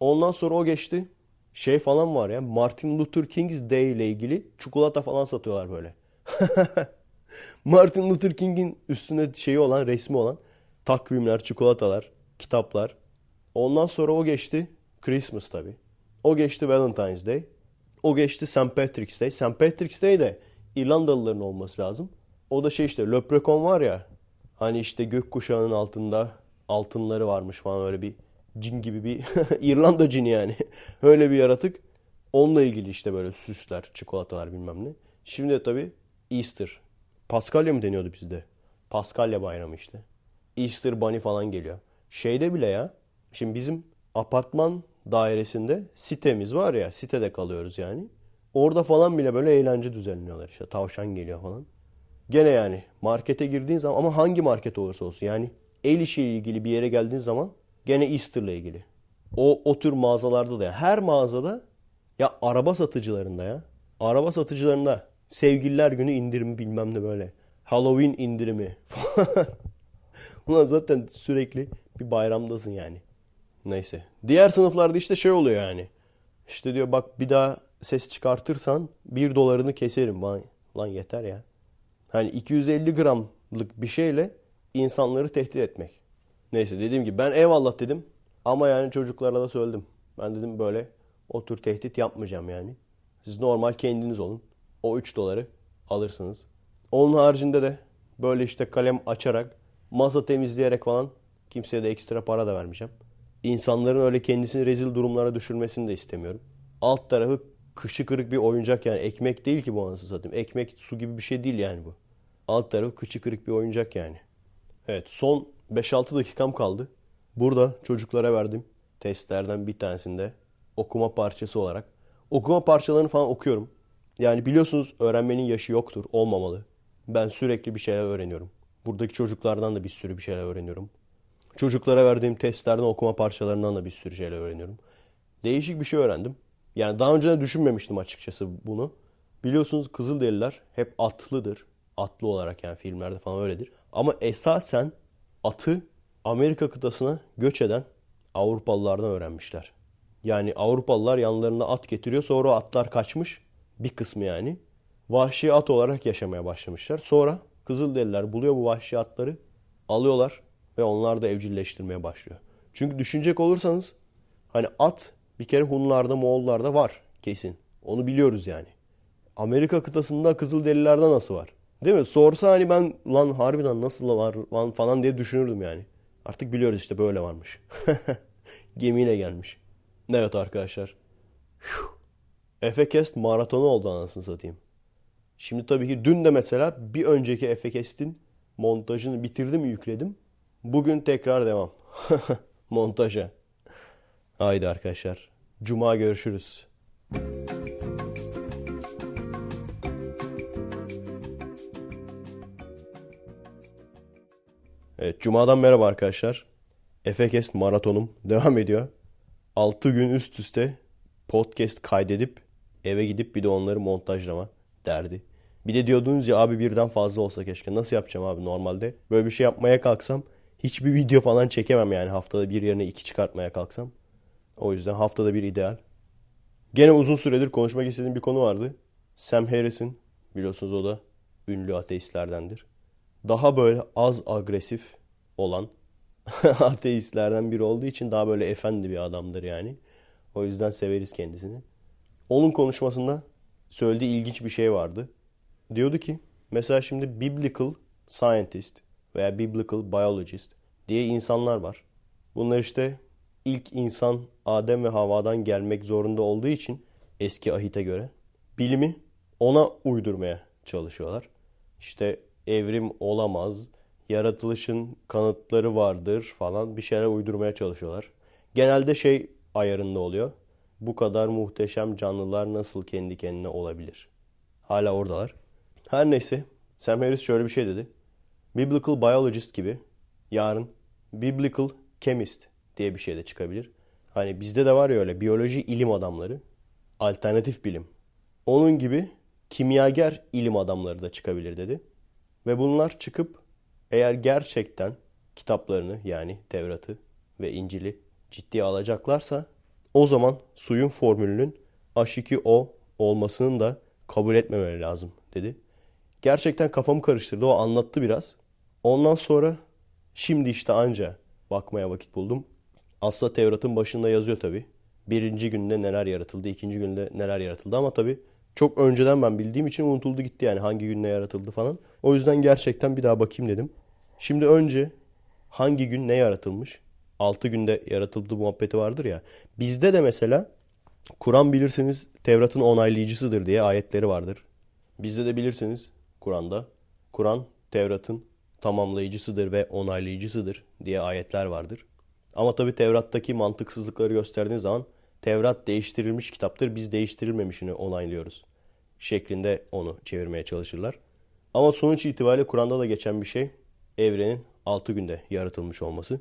Ondan sonra o geçti. Şey falan var ya Martin Luther King's Day ile ilgili çikolata falan satıyorlar böyle. Martin Luther King'in üstünde şeyi olan resmi olan takvimler, çikolatalar, kitaplar. Ondan sonra o geçti Christmas tabi. O geçti Valentine's Day. O geçti St. Patrick's Day. St. Patrick's Day de İrlandalıların olması lazım. O da şey işte Leprechaun var ya. Hani işte gökkuşağının altında altınları varmış falan öyle bir cin gibi bir İrlanda cini yani. öyle bir yaratık. Onunla ilgili işte böyle süsler, çikolatalar bilmem ne. Şimdi de tabii Easter. Paskalya mı deniyordu bizde? Paskalya bayramı işte. Easter Bunny falan geliyor. Şeyde bile ya. Şimdi bizim apartman dairesinde sitemiz var ya. Sitede kalıyoruz yani. Orada falan bile böyle eğlence düzenliyorlar işte. Tavşan geliyor falan. Gene yani markete girdiğin zaman ama hangi market olursa olsun yani el işiyle ilgili bir yere geldiğin zaman gene Easter'la ilgili. O, o tür mağazalarda da ya. Her mağazada ya araba satıcılarında ya. Araba satıcılarında sevgililer günü indirimi bilmem ne böyle. Halloween indirimi. Ulan zaten sürekli bir bayramdasın yani. Neyse. Diğer sınıflarda işte şey oluyor yani. İşte diyor bak bir daha ses çıkartırsan bir dolarını keserim. Lan, lan yeter ya. Hani 250 gramlık bir şeyle insanları tehdit etmek. Neyse dediğim gibi ben eyvallah dedim. Ama yani çocuklara da söyledim. Ben dedim böyle o tür tehdit yapmayacağım yani. Siz normal kendiniz olun. O 3 doları alırsınız. Onun haricinde de böyle işte kalem açarak, masa temizleyerek falan kimseye de ekstra para da vermeyeceğim. İnsanların öyle kendisini rezil durumlara düşürmesini de istemiyorum. Alt tarafı kışı kırık bir oyuncak yani. Ekmek değil ki bu anasını satayım. Ekmek su gibi bir şey değil yani bu. Alt tarafı kıçı kırık bir oyuncak yani. Evet son 5-6 dakikam kaldı. Burada çocuklara verdim testlerden bir tanesinde okuma parçası olarak. Okuma parçalarını falan okuyorum. Yani biliyorsunuz öğrenmenin yaşı yoktur, olmamalı. Ben sürekli bir şeyler öğreniyorum. Buradaki çocuklardan da bir sürü bir şeyler öğreniyorum. Çocuklara verdiğim testlerden okuma parçalarından da bir sürü şeyler öğreniyorum. Değişik bir şey öğrendim. Yani daha önce de düşünmemiştim açıkçası bunu. Biliyorsunuz Kızılderililer hep atlıdır. Atlı olarak yani filmlerde falan öyledir. Ama esasen atı Amerika kıtasına göç eden Avrupalılardan öğrenmişler. Yani Avrupalılar yanlarında at getiriyor. Sonra atlar kaçmış. Bir kısmı yani. Vahşi at olarak yaşamaya başlamışlar. Sonra Kızılderililer buluyor bu vahşi atları. Alıyorlar ve onlar da evcilleştirmeye başlıyor. Çünkü düşünecek olursanız hani at bir kere Hunlarda, Moğollarda var kesin. Onu biliyoruz yani. Amerika kıtasında Kızılderililerde nasıl var? Değil mi? Sorsa hani ben lan harbiden nasıl var lan falan diye düşünürdüm yani. Artık biliyoruz işte böyle varmış. Gemiyle gelmiş. Evet arkadaşlar. Efekest maratonu oldu anasını satayım. Şimdi tabii ki dün de mesela bir önceki Efekest'in montajını bitirdim yükledim. Bugün tekrar devam. Montaja. Haydi arkadaşlar. Cuma görüşürüz. Evet, Cuma'dan merhaba arkadaşlar. Efekest maratonum devam ediyor. 6 gün üst üste podcast kaydedip eve gidip bir de onları montajlama derdi. Bir de diyordunuz ya abi birden fazla olsa keşke. Nasıl yapacağım abi normalde? Böyle bir şey yapmaya kalksam hiçbir video falan çekemem yani haftada bir yerine iki çıkartmaya kalksam. O yüzden haftada bir ideal. Gene uzun süredir konuşmak istediğim bir konu vardı. Sam Harris'in biliyorsunuz o da ünlü ateistlerdendir. Daha böyle az agresif olan ateistlerden biri olduğu için daha böyle efendi bir adamdır yani. O yüzden severiz kendisini. Onun konuşmasında söylediği ilginç bir şey vardı. Diyordu ki mesela şimdi biblical scientist veya biblical biologist diye insanlar var. Bunlar işte ilk insan Adem ve Havva'dan gelmek zorunda olduğu için eski ahite göre bilimi ona uydurmaya çalışıyorlar. İşte evrim olamaz, yaratılışın kanıtları vardır falan bir şeyler uydurmaya çalışıyorlar. Genelde şey ayarında oluyor. Bu kadar muhteşem canlılar nasıl kendi kendine olabilir? Hala oradalar. Her neyse Sam Harris şöyle bir şey dedi. Biblical biologist gibi yarın biblical chemist diye bir şey de çıkabilir. Hani bizde de var ya öyle biyoloji ilim adamları, alternatif bilim. Onun gibi kimyager ilim adamları da çıkabilir dedi. Ve bunlar çıkıp eğer gerçekten kitaplarını yani Tevrat'ı ve İncil'i ciddiye alacaklarsa o zaman suyun formülünün H2O olmasının da kabul etmemeleri lazım dedi. Gerçekten kafamı karıştırdı. O anlattı biraz. Ondan sonra şimdi işte anca bakmaya vakit buldum. Aslında Tevrat'ın başında yazıyor tabi. Birinci günde neler yaratıldı, ikinci günde neler yaratıldı ama tabi çok önceden ben bildiğim için unutuldu gitti yani hangi gün ne yaratıldı falan. O yüzden gerçekten bir daha bakayım dedim. Şimdi önce hangi gün ne yaratılmış? 6 günde yaratıldı muhabbeti vardır ya. Bizde de mesela Kur'an bilirsiniz Tevrat'ın onaylayıcısıdır diye ayetleri vardır. Bizde de bilirsiniz Kur'an'da Kur'an Tevrat'ın tamamlayıcısıdır ve onaylayıcısıdır diye ayetler vardır. Ama tabi Tevrat'taki mantıksızlıkları gösterdiğiniz zaman Tevrat değiştirilmiş kitaptır biz değiştirilmemişini onaylıyoruz şeklinde onu çevirmeye çalışırlar. Ama sonuç itibariyle Kur'an'da da geçen bir şey evrenin 6 günde yaratılmış olması.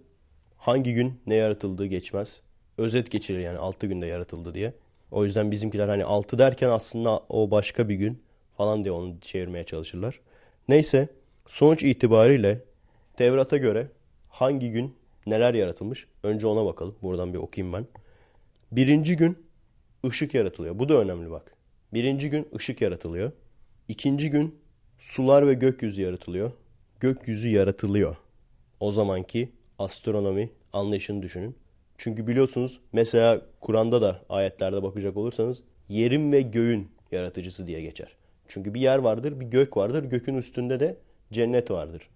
Hangi gün ne yaratıldığı geçmez. Özet geçirir yani 6 günde yaratıldı diye. O yüzden bizimkiler hani 6 derken aslında o başka bir gün falan diye onu çevirmeye çalışırlar. Neyse sonuç itibariyle Tevrat'a göre hangi gün neler yaratılmış? Önce ona bakalım. Buradan bir okuyayım ben. Birinci gün ışık yaratılıyor. Bu da önemli bak. Birinci gün ışık yaratılıyor. İkinci gün sular ve gökyüzü yaratılıyor. Gökyüzü yaratılıyor. O zamanki astronomi anlayışını düşünün. Çünkü biliyorsunuz mesela Kur'an'da da ayetlerde bakacak olursanız yerin ve göğün yaratıcısı diye geçer. Çünkü bir yer vardır, bir gök vardır. Gökün üstünde de cennet vardır.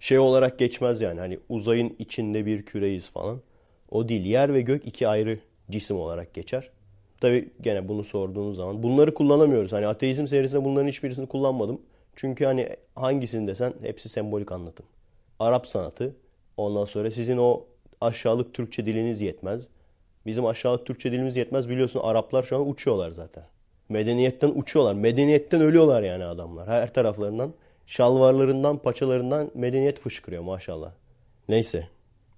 Şey olarak geçmez yani hani uzayın içinde bir küreyiz falan. O değil. Yer ve gök iki ayrı cisim olarak geçer. Tabi gene bunu sorduğunuz zaman bunları kullanamıyoruz. Hani ateizm serisinde bunların hiçbirisini kullanmadım. Çünkü hani hangisini desen hepsi sembolik anlatım. Arap sanatı ondan sonra sizin o aşağılık Türkçe diliniz yetmez. Bizim aşağılık Türkçe dilimiz yetmez biliyorsun Araplar şu an uçuyorlar zaten. Medeniyetten uçuyorlar. Medeniyetten ölüyorlar yani adamlar. Her taraflarından, şalvarlarından, paçalarından medeniyet fışkırıyor maşallah. Neyse.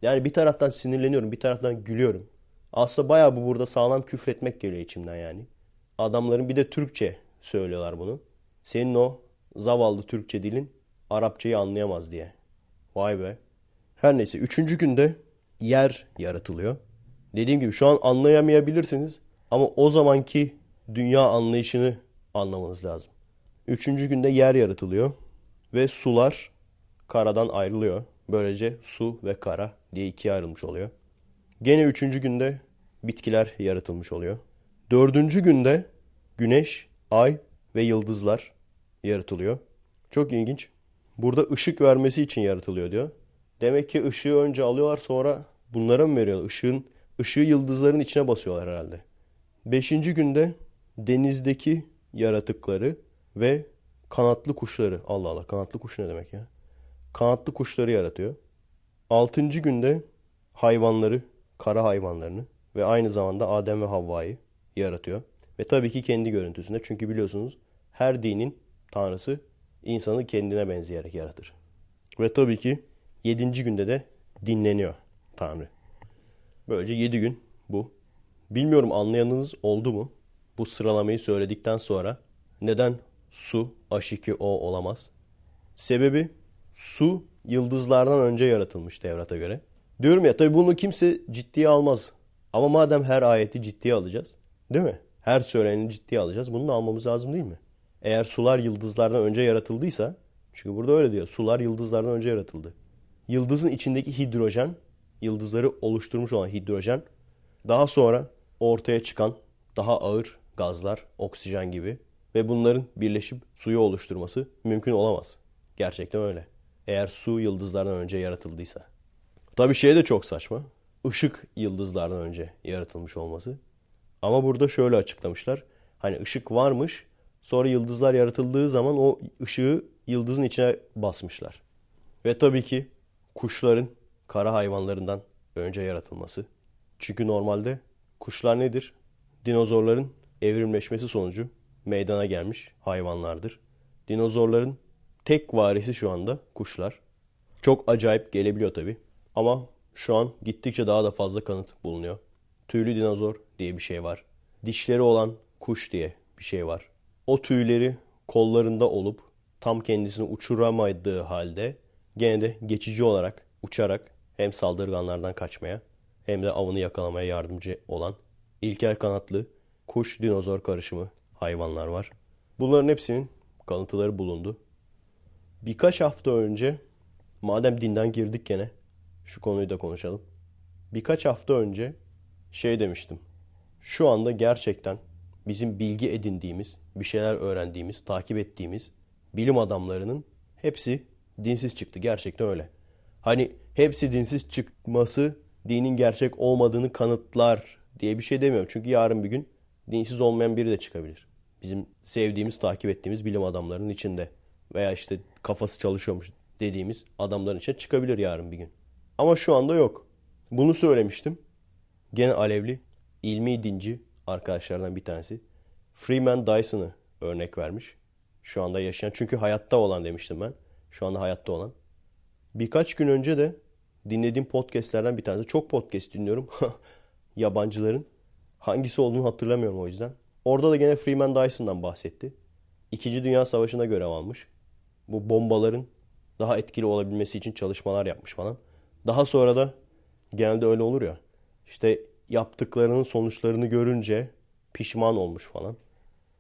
Yani bir taraftan sinirleniyorum, bir taraftan gülüyorum. Aslında bayağı bu burada sağlam küfretmek geliyor içimden yani. Adamların bir de Türkçe söylüyorlar bunu. Senin o zavallı Türkçe dilin Arapçayı anlayamaz diye. Vay be. Her neyse üçüncü günde yer yaratılıyor. Dediğim gibi şu an anlayamayabilirsiniz ama o zamanki dünya anlayışını anlamanız lazım. Üçüncü günde yer yaratılıyor ve sular karadan ayrılıyor. Böylece su ve kara diye ikiye ayrılmış oluyor. Gene üçüncü günde bitkiler yaratılmış oluyor. Dördüncü günde güneş, ay ve yıldızlar yaratılıyor. Çok ilginç. Burada ışık vermesi için yaratılıyor diyor. Demek ki ışığı önce alıyorlar sonra bunlara mı veriyorlar? Işığın, ışığı yıldızların içine basıyorlar herhalde. Beşinci günde denizdeki yaratıkları ve kanatlı kuşları. Allah Allah kanatlı kuş ne demek ya? Kanatlı kuşları yaratıyor. Altıncı günde hayvanları, kara hayvanlarını ve aynı zamanda Adem ve Havva'yı yaratıyor. Ve tabii ki kendi görüntüsünde. Çünkü biliyorsunuz her dinin tanrısı insanı kendine benzeyerek yaratır. Ve tabii ki yedinci günde de dinleniyor Tanrı. Böylece yedi gün bu. Bilmiyorum anlayanınız oldu mu? Bu sıralamayı söyledikten sonra neden su H2O olamaz? Sebebi su yıldızlardan önce yaratılmış Tevrat'a göre. Diyorum ya tabii bunu kimse ciddiye almaz. Ama madem her ayeti ciddiye alacağız, değil mi? Her söyleneni ciddiye alacağız. Bunu da almamız lazım değil mi? Eğer sular yıldızlardan önce yaratıldıysa, çünkü burada öyle diyor. Sular yıldızlardan önce yaratıldı. Yıldızın içindeki hidrojen, yıldızları oluşturmuş olan hidrojen, daha sonra ortaya çıkan daha ağır gazlar, oksijen gibi ve bunların birleşip suyu oluşturması mümkün olamaz. Gerçekten öyle. Eğer su yıldızlardan önce yaratıldıysa. Tabii şey de çok saçma. Işık yıldızlardan önce yaratılmış olması. Ama burada şöyle açıklamışlar. Hani ışık varmış Sonra yıldızlar yaratıldığı zaman o ışığı yıldızın içine basmışlar. Ve tabii ki kuşların kara hayvanlarından önce yaratılması. Çünkü normalde kuşlar nedir? Dinozorların evrimleşmesi sonucu meydana gelmiş hayvanlardır. Dinozorların tek varisi şu anda kuşlar. Çok acayip gelebiliyor tabii. Ama şu an gittikçe daha da fazla kanıt bulunuyor. Tüylü dinozor diye bir şey var. Dişleri olan kuş diye bir şey var o tüyleri kollarında olup tam kendisini uçuramadığı halde gene de geçici olarak uçarak hem saldırganlardan kaçmaya hem de avını yakalamaya yardımcı olan ilkel kanatlı kuş dinozor karışımı hayvanlar var. Bunların hepsinin kalıntıları bulundu. Birkaç hafta önce madem dinden girdik gene şu konuyu da konuşalım. Birkaç hafta önce şey demiştim. Şu anda gerçekten bizim bilgi edindiğimiz, bir şeyler öğrendiğimiz, takip ettiğimiz bilim adamlarının hepsi dinsiz çıktı. Gerçekten öyle. Hani hepsi dinsiz çıkması dinin gerçek olmadığını kanıtlar diye bir şey demiyorum. Çünkü yarın bir gün dinsiz olmayan biri de çıkabilir. Bizim sevdiğimiz, takip ettiğimiz bilim adamlarının içinde veya işte kafası çalışıyormuş dediğimiz adamların içine çıkabilir yarın bir gün. Ama şu anda yok. Bunu söylemiştim. Gene alevli, ilmi dinci arkadaşlardan bir tanesi. Freeman Dyson'ı örnek vermiş. Şu anda yaşayan. Çünkü hayatta olan demiştim ben. Şu anda hayatta olan. Birkaç gün önce de dinlediğim podcastlerden bir tanesi. Çok podcast dinliyorum. Yabancıların. Hangisi olduğunu hatırlamıyorum o yüzden. Orada da gene Freeman Dyson'dan bahsetti. İkinci Dünya Savaşı'nda görev almış. Bu bombaların daha etkili olabilmesi için çalışmalar yapmış falan. Daha sonra da genelde öyle olur ya. İşte yaptıklarının sonuçlarını görünce pişman olmuş falan.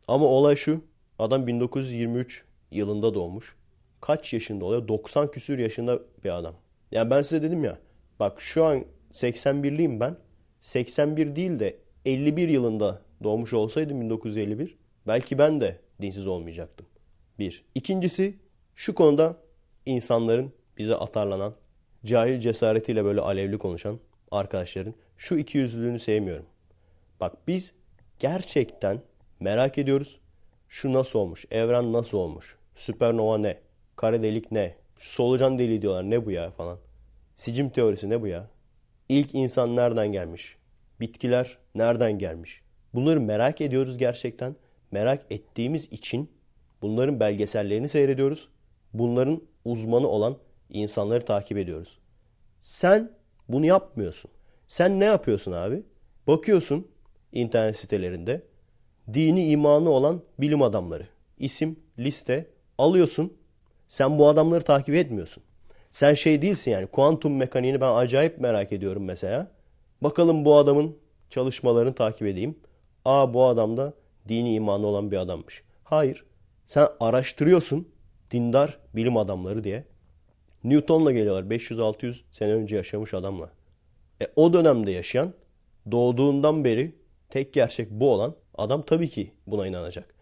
Ama olay şu. Adam 1923 yılında doğmuş. Kaç yaşında oluyor? 90 küsür yaşında bir adam. Yani ben size dedim ya. Bak şu an 81'liyim ben. 81 değil de 51 yılında doğmuş olsaydım 1951 belki ben de dinsiz olmayacaktım. Bir. İkincisi şu konuda insanların bize atarlanan, cahil cesaretiyle böyle alevli konuşan arkadaşların şu iki yüzlülüğünü sevmiyorum. Bak biz gerçekten merak ediyoruz. Şu nasıl olmuş? Evren nasıl olmuş? Süpernova ne? Kara delik ne? Şu solucan deliği diyorlar ne bu ya falan. Sicim teorisi ne bu ya? İlk insan nereden gelmiş? Bitkiler nereden gelmiş? Bunları merak ediyoruz gerçekten. Merak ettiğimiz için bunların belgesellerini seyrediyoruz. Bunların uzmanı olan insanları takip ediyoruz. Sen bunu yapmıyorsun. Sen ne yapıyorsun abi? Bakıyorsun internet sitelerinde dini imanı olan bilim adamları. İsim, liste alıyorsun. Sen bu adamları takip etmiyorsun. Sen şey değilsin yani kuantum mekaniğini ben acayip merak ediyorum mesela. Bakalım bu adamın çalışmalarını takip edeyim. Aa bu adam da dini imanı olan bir adammış. Hayır. Sen araştırıyorsun dindar bilim adamları diye. Newton'la geliyorlar 500-600 sene önce yaşamış adamla. E, o dönemde yaşayan doğduğundan beri tek gerçek bu olan adam tabii ki buna inanacak.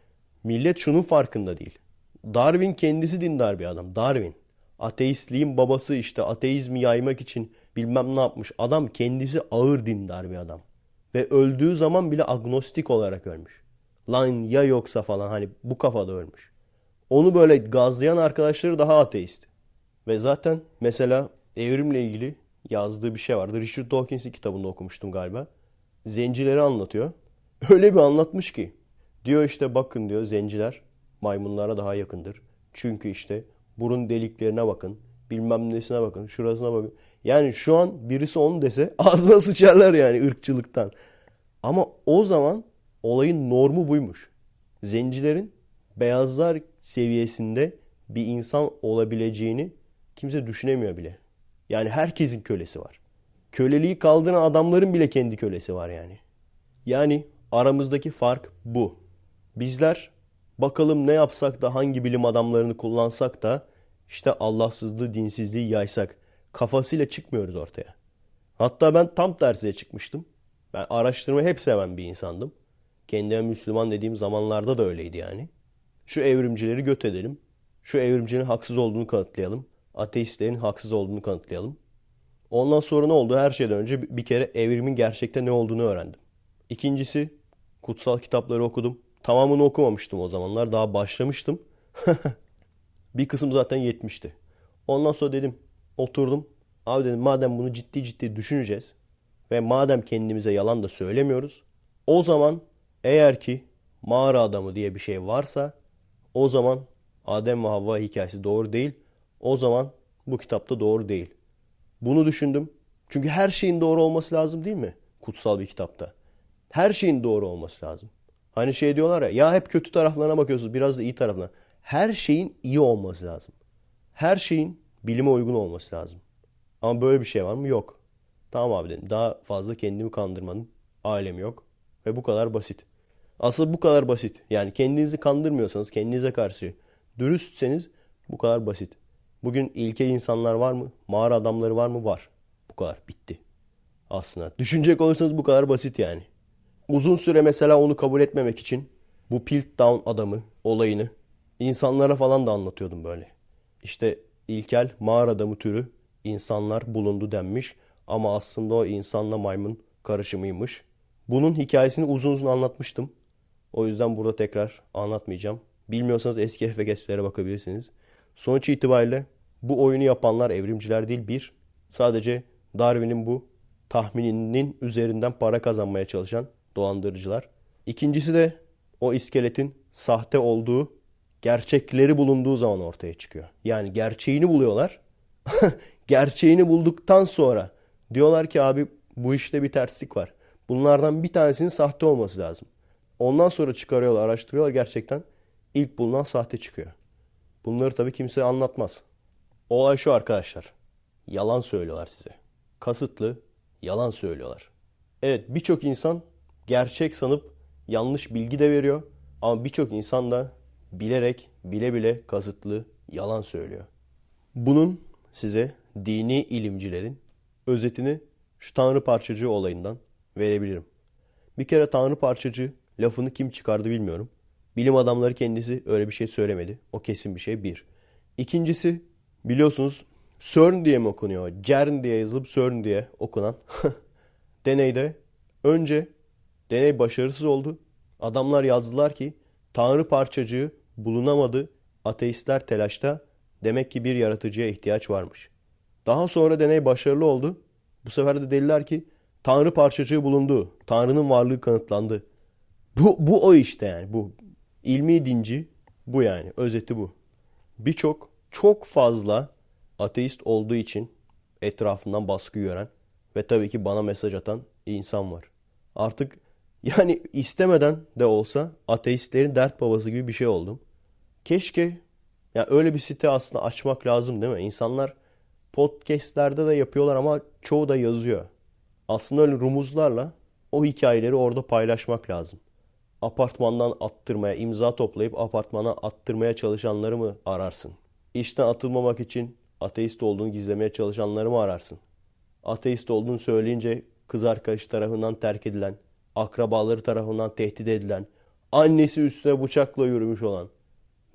Millet şunun farkında değil. Darwin kendisi dindar bir adam. Darwin. Ateistliğin babası işte ateizmi yaymak için bilmem ne yapmış. Adam kendisi ağır dindar bir adam. Ve öldüğü zaman bile agnostik olarak ölmüş. Lan ya yoksa falan hani bu kafada ölmüş. Onu böyle gazlayan arkadaşları daha ateist. Ve zaten mesela evrimle ilgili yazdığı bir şey vardı. Richard Dawkins'in kitabında okumuştum galiba. Zencileri anlatıyor. Öyle bir anlatmış ki. Diyor işte bakın diyor zenciler maymunlara daha yakındır. Çünkü işte burun deliklerine bakın. Bilmem nesine bakın. Şurasına bakın. Yani şu an birisi onu dese ağzına sıçarlar yani ırkçılıktan. Ama o zaman olayın normu buymuş. Zencilerin beyazlar seviyesinde bir insan olabileceğini kimse düşünemiyor bile. Yani herkesin kölesi var. Köleliği kaldıran adamların bile kendi kölesi var yani. Yani aramızdaki fark bu. Bizler bakalım ne yapsak da hangi bilim adamlarını kullansak da işte Allahsızlığı, dinsizliği yaysak kafasıyla çıkmıyoruz ortaya. Hatta ben tam tersiye çıkmıştım. Ben araştırmayı hep seven bir insandım. Kendime Müslüman dediğim zamanlarda da öyleydi yani. Şu evrimcileri göt edelim. Şu evrimcinin haksız olduğunu kanıtlayalım. Ateistlerin haksız olduğunu kanıtlayalım. Ondan sonra ne oldu? Her şeyden önce bir kere evrimin gerçekte ne olduğunu öğrendim. İkincisi kutsal kitapları okudum. Tamamını okumamıştım o zamanlar. Daha başlamıştım. bir kısım zaten yetmişti. Ondan sonra dedim oturdum. Abi dedim madem bunu ciddi ciddi düşüneceğiz ve madem kendimize yalan da söylemiyoruz o zaman eğer ki mağara adamı diye bir şey varsa o zaman Adem ve Havva hikayesi doğru değil. O zaman bu kitapta doğru değil. Bunu düşündüm. Çünkü her şeyin doğru olması lazım değil mi? Kutsal bir kitapta. Her şeyin doğru olması lazım. Hani şey diyorlar ya ya hep kötü taraflarına bakıyorsunuz biraz da iyi taraflarına. Her şeyin iyi olması lazım. Her şeyin bilime uygun olması lazım. Ama böyle bir şey var mı? Yok. Tamam abi dedim. Daha fazla kendimi kandırmanın alemi yok. Ve bu kadar basit. Aslında bu kadar basit. Yani kendinizi kandırmıyorsanız, kendinize karşı dürüstseniz bu kadar basit. Bugün ilkel insanlar var mı? Mağara adamları var mı? Var. Bu kadar. Bitti. Aslında. Düşünecek olursanız bu kadar basit yani. Uzun süre mesela onu kabul etmemek için bu Piltdown adamı olayını insanlara falan da anlatıyordum böyle. İşte ilkel mağara adamı türü insanlar bulundu denmiş ama aslında o insanla maymun karışımıymış. Bunun hikayesini uzun uzun anlatmıştım. O yüzden burada tekrar anlatmayacağım. Bilmiyorsanız eski FGS'lere bakabilirsiniz. Sonuç itibariyle bu oyunu yapanlar evrimciler değil. Bir, sadece Darwin'in bu tahmininin üzerinden para kazanmaya çalışan dolandırıcılar. İkincisi de o iskeletin sahte olduğu gerçekleri bulunduğu zaman ortaya çıkıyor. Yani gerçeğini buluyorlar. gerçeğini bulduktan sonra diyorlar ki abi bu işte bir terslik var. Bunlardan bir tanesinin sahte olması lazım. Ondan sonra çıkarıyorlar, araştırıyorlar gerçekten ilk bulunan sahte çıkıyor. Bunları tabii kimse anlatmaz. Olay şu arkadaşlar. Yalan söylüyorlar size. Kasıtlı yalan söylüyorlar. Evet birçok insan gerçek sanıp yanlış bilgi de veriyor. Ama birçok insan da bilerek, bile bile kasıtlı yalan söylüyor. Bunun size dini ilimcilerin özetini şu tanrı parçacığı olayından verebilirim. Bir kere tanrı parçacığı lafını kim çıkardı bilmiyorum. Bilim adamları kendisi öyle bir şey söylemedi. O kesin bir şey bir. İkincisi biliyorsunuz CERN diye mi okunuyor? CERN diye yazılıp CERN diye okunan deneyde önce deney başarısız oldu. Adamlar yazdılar ki tanrı parçacığı bulunamadı. Ateistler telaşta. Demek ki bir yaratıcıya ihtiyaç varmış. Daha sonra deney başarılı oldu. Bu sefer de dediler ki Tanrı parçacığı bulundu. Tanrı'nın varlığı kanıtlandı. Bu, bu o işte yani. Bu ilmi dinci bu yani. Özeti bu. Birçok çok fazla ateist olduğu için etrafından baskı gören ve tabii ki bana mesaj atan insan var. Artık yani istemeden de olsa ateistlerin dert babası gibi bir şey oldum. Keşke ya öyle bir site aslında açmak lazım değil mi? İnsanlar podcastlerde de yapıyorlar ama çoğu da yazıyor. Aslında öyle rumuzlarla o hikayeleri orada paylaşmak lazım. Apartmandan attırmaya, imza toplayıp apartmana attırmaya çalışanları mı ararsın? İşten atılmamak için ateist olduğunu gizlemeye çalışanları mı ararsın? Ateist olduğunu söyleyince kız arkadaşı tarafından terk edilen, akrabaları tarafından tehdit edilen, annesi üstüne bıçakla yürümüş olan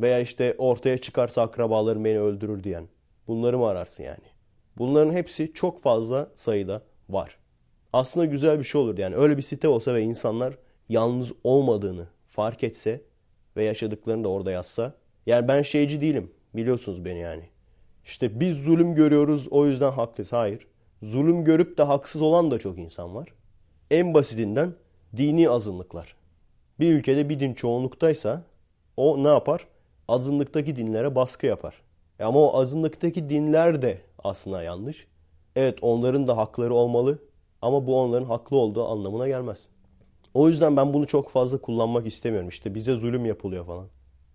veya işte ortaya çıkarsa akrabalarım beni öldürür diyen. Bunları mı ararsın yani? Bunların hepsi çok fazla sayıda var. Aslında güzel bir şey olur yani. Öyle bir site olsa ve insanlar yalnız olmadığını fark etse ve yaşadıklarını da orada yazsa. Yani ben şeyci değilim. Biliyorsunuz beni yani. İşte biz zulüm görüyoruz o yüzden haklıyız. Hayır. Zulüm görüp de haksız olan da çok insan var. En basitinden dini azınlıklar. Bir ülkede bir din çoğunluktaysa o ne yapar? Azınlıktaki dinlere baskı yapar. E ama o azınlıktaki dinler de aslında yanlış. Evet onların da hakları olmalı ama bu onların haklı olduğu anlamına gelmez. O yüzden ben bunu çok fazla kullanmak istemiyorum. İşte bize zulüm yapılıyor falan.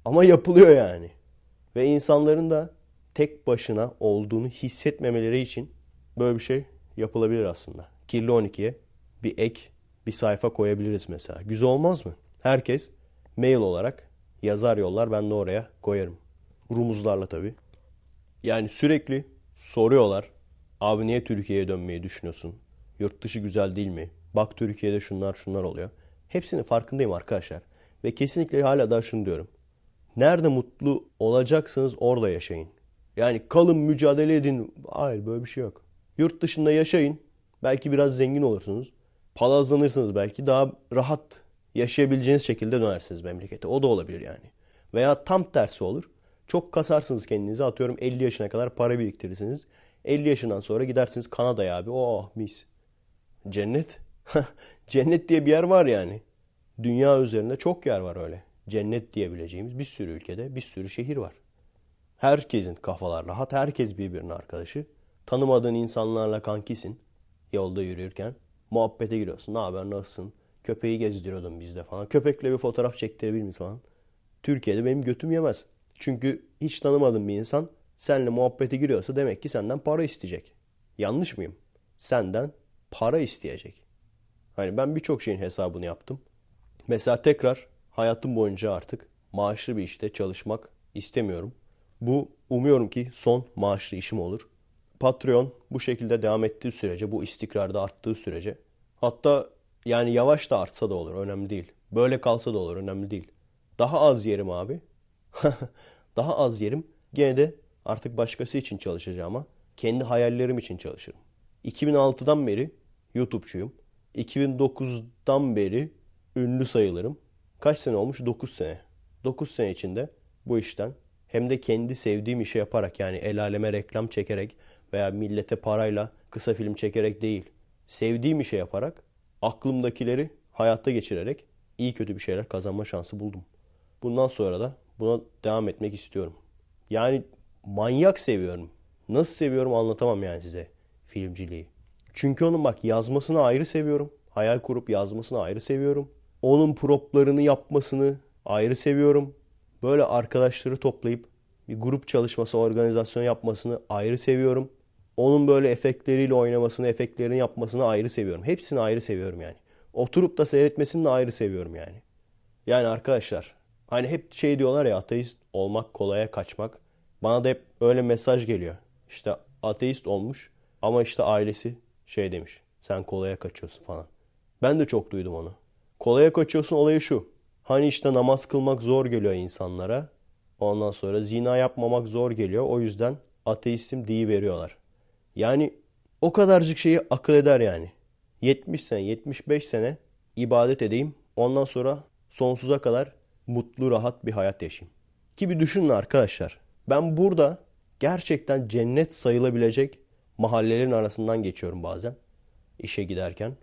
Ama yapılıyor yani. Ve insanların da tek başına olduğunu hissetmemeleri için böyle bir şey yapılabilir aslında. Kirli 12'ye bir ek, bir sayfa koyabiliriz mesela. Güzel olmaz mı? Herkes mail olarak yazar yollar ben de oraya koyarım. Rumuzlarla tabii. Yani sürekli soruyorlar. Abi niye Türkiye'ye dönmeyi düşünüyorsun? Yurt dışı güzel değil mi? Bak Türkiye'de şunlar şunlar oluyor. Hepsinin farkındayım arkadaşlar. Ve kesinlikle hala daha şunu diyorum. Nerede mutlu olacaksınız orada yaşayın. Yani kalın mücadele edin. Hayır böyle bir şey yok. Yurt dışında yaşayın. Belki biraz zengin olursunuz. Palazlanırsınız belki. Daha rahat yaşayabileceğiniz şekilde dönersiniz memlekete. O da olabilir yani. Veya tam tersi olur. Çok kasarsınız kendinizi. Atıyorum 50 yaşına kadar para biriktirirsiniz. 50 yaşından sonra gidersiniz Kanada'ya abi. Oh mis. Cennet. Cennet diye bir yer var yani. Dünya üzerinde çok yer var öyle. Cennet diyebileceğimiz bir sürü ülkede bir sürü şehir var. Herkesin kafalar rahat. Herkes birbirinin arkadaşı. Tanımadığın insanlarla kankisin. Yolda yürürken. Muhabbete giriyorsun. Ne haber nasılsın? Köpeği gezdiriyordum bizde falan. Köpekle bir fotoğraf çektirebilir miyiz falan. Türkiye'de benim götüm yemez. Çünkü hiç tanımadığım bir insan seninle muhabbete giriyorsa demek ki senden para isteyecek. Yanlış mıyım? Senden para isteyecek. Hani ben birçok şeyin hesabını yaptım. Mesela tekrar hayatım boyunca artık maaşlı bir işte çalışmak istemiyorum. Bu umuyorum ki son maaşlı işim olur. Patreon bu şekilde devam ettiği sürece, bu istikrarda arttığı sürece hatta yani yavaş da artsa da olur önemli değil. Böyle kalsa da olur önemli değil. Daha az yerim abi. Daha az yerim. Gene de artık başkası için çalışacağım ama kendi hayallerim için çalışırım. 2006'dan beri YouTube'çuyum. 2009'dan beri ünlü sayılırım. Kaç sene olmuş? 9 sene. 9 sene içinde bu işten hem de kendi sevdiğim işi yaparak yani el aleme reklam çekerek veya millete parayla kısa film çekerek değil. Sevdiğim işi yaparak aklımdakileri hayatta geçirerek iyi kötü bir şeyler kazanma şansı buldum. Bundan sonra da buna devam etmek istiyorum. Yani manyak seviyorum. Nasıl seviyorum anlatamam yani size filmciliği. Çünkü onun bak yazmasını ayrı seviyorum. Hayal kurup yazmasını ayrı seviyorum. Onun proplarını yapmasını ayrı seviyorum. Böyle arkadaşları toplayıp bir grup çalışması, organizasyon yapmasını ayrı seviyorum. Onun böyle efektleriyle oynamasını, efektlerini yapmasını ayrı seviyorum. Hepsini ayrı seviyorum yani. Oturup da seyretmesini de ayrı seviyorum yani. Yani arkadaşlar hani hep şey diyorlar ya ateist olmak kolaya kaçmak. Bana da hep öyle mesaj geliyor. İşte ateist olmuş ama işte ailesi şey demiş. Sen kolaya kaçıyorsun falan. Ben de çok duydum onu. Kolaya kaçıyorsun olayı şu. Hani işte namaz kılmak zor geliyor insanlara. Ondan sonra zina yapmamak zor geliyor. O yüzden ateistim diye veriyorlar. Yani o kadarcık şeyi akıl eder yani. 70 sene, 75 sene ibadet edeyim. Ondan sonra sonsuza kadar mutlu, rahat bir hayat yaşayayım. Ki bir düşünün arkadaşlar. Ben burada gerçekten cennet sayılabilecek mahallelerin arasından geçiyorum bazen. işe giderken.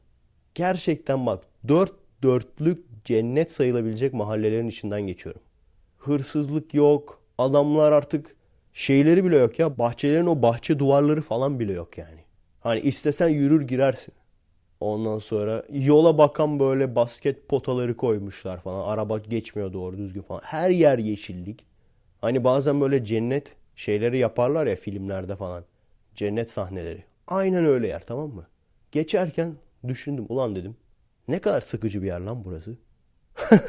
Gerçekten bak dört dörtlük cennet sayılabilecek mahallelerin içinden geçiyorum. Hırsızlık yok. Adamlar artık şeyleri bile yok ya. Bahçelerin o bahçe duvarları falan bile yok yani. Hani istesen yürür girersin. Ondan sonra yola bakan böyle basket potaları koymuşlar falan. Araba geçmiyor doğru düzgün falan. Her yer yeşillik. Hani bazen böyle cennet şeyleri yaparlar ya filmlerde falan. Cennet sahneleri. Aynen öyle yer tamam mı? Geçerken düşündüm ulan dedim. Ne kadar sıkıcı bir yer lan burası.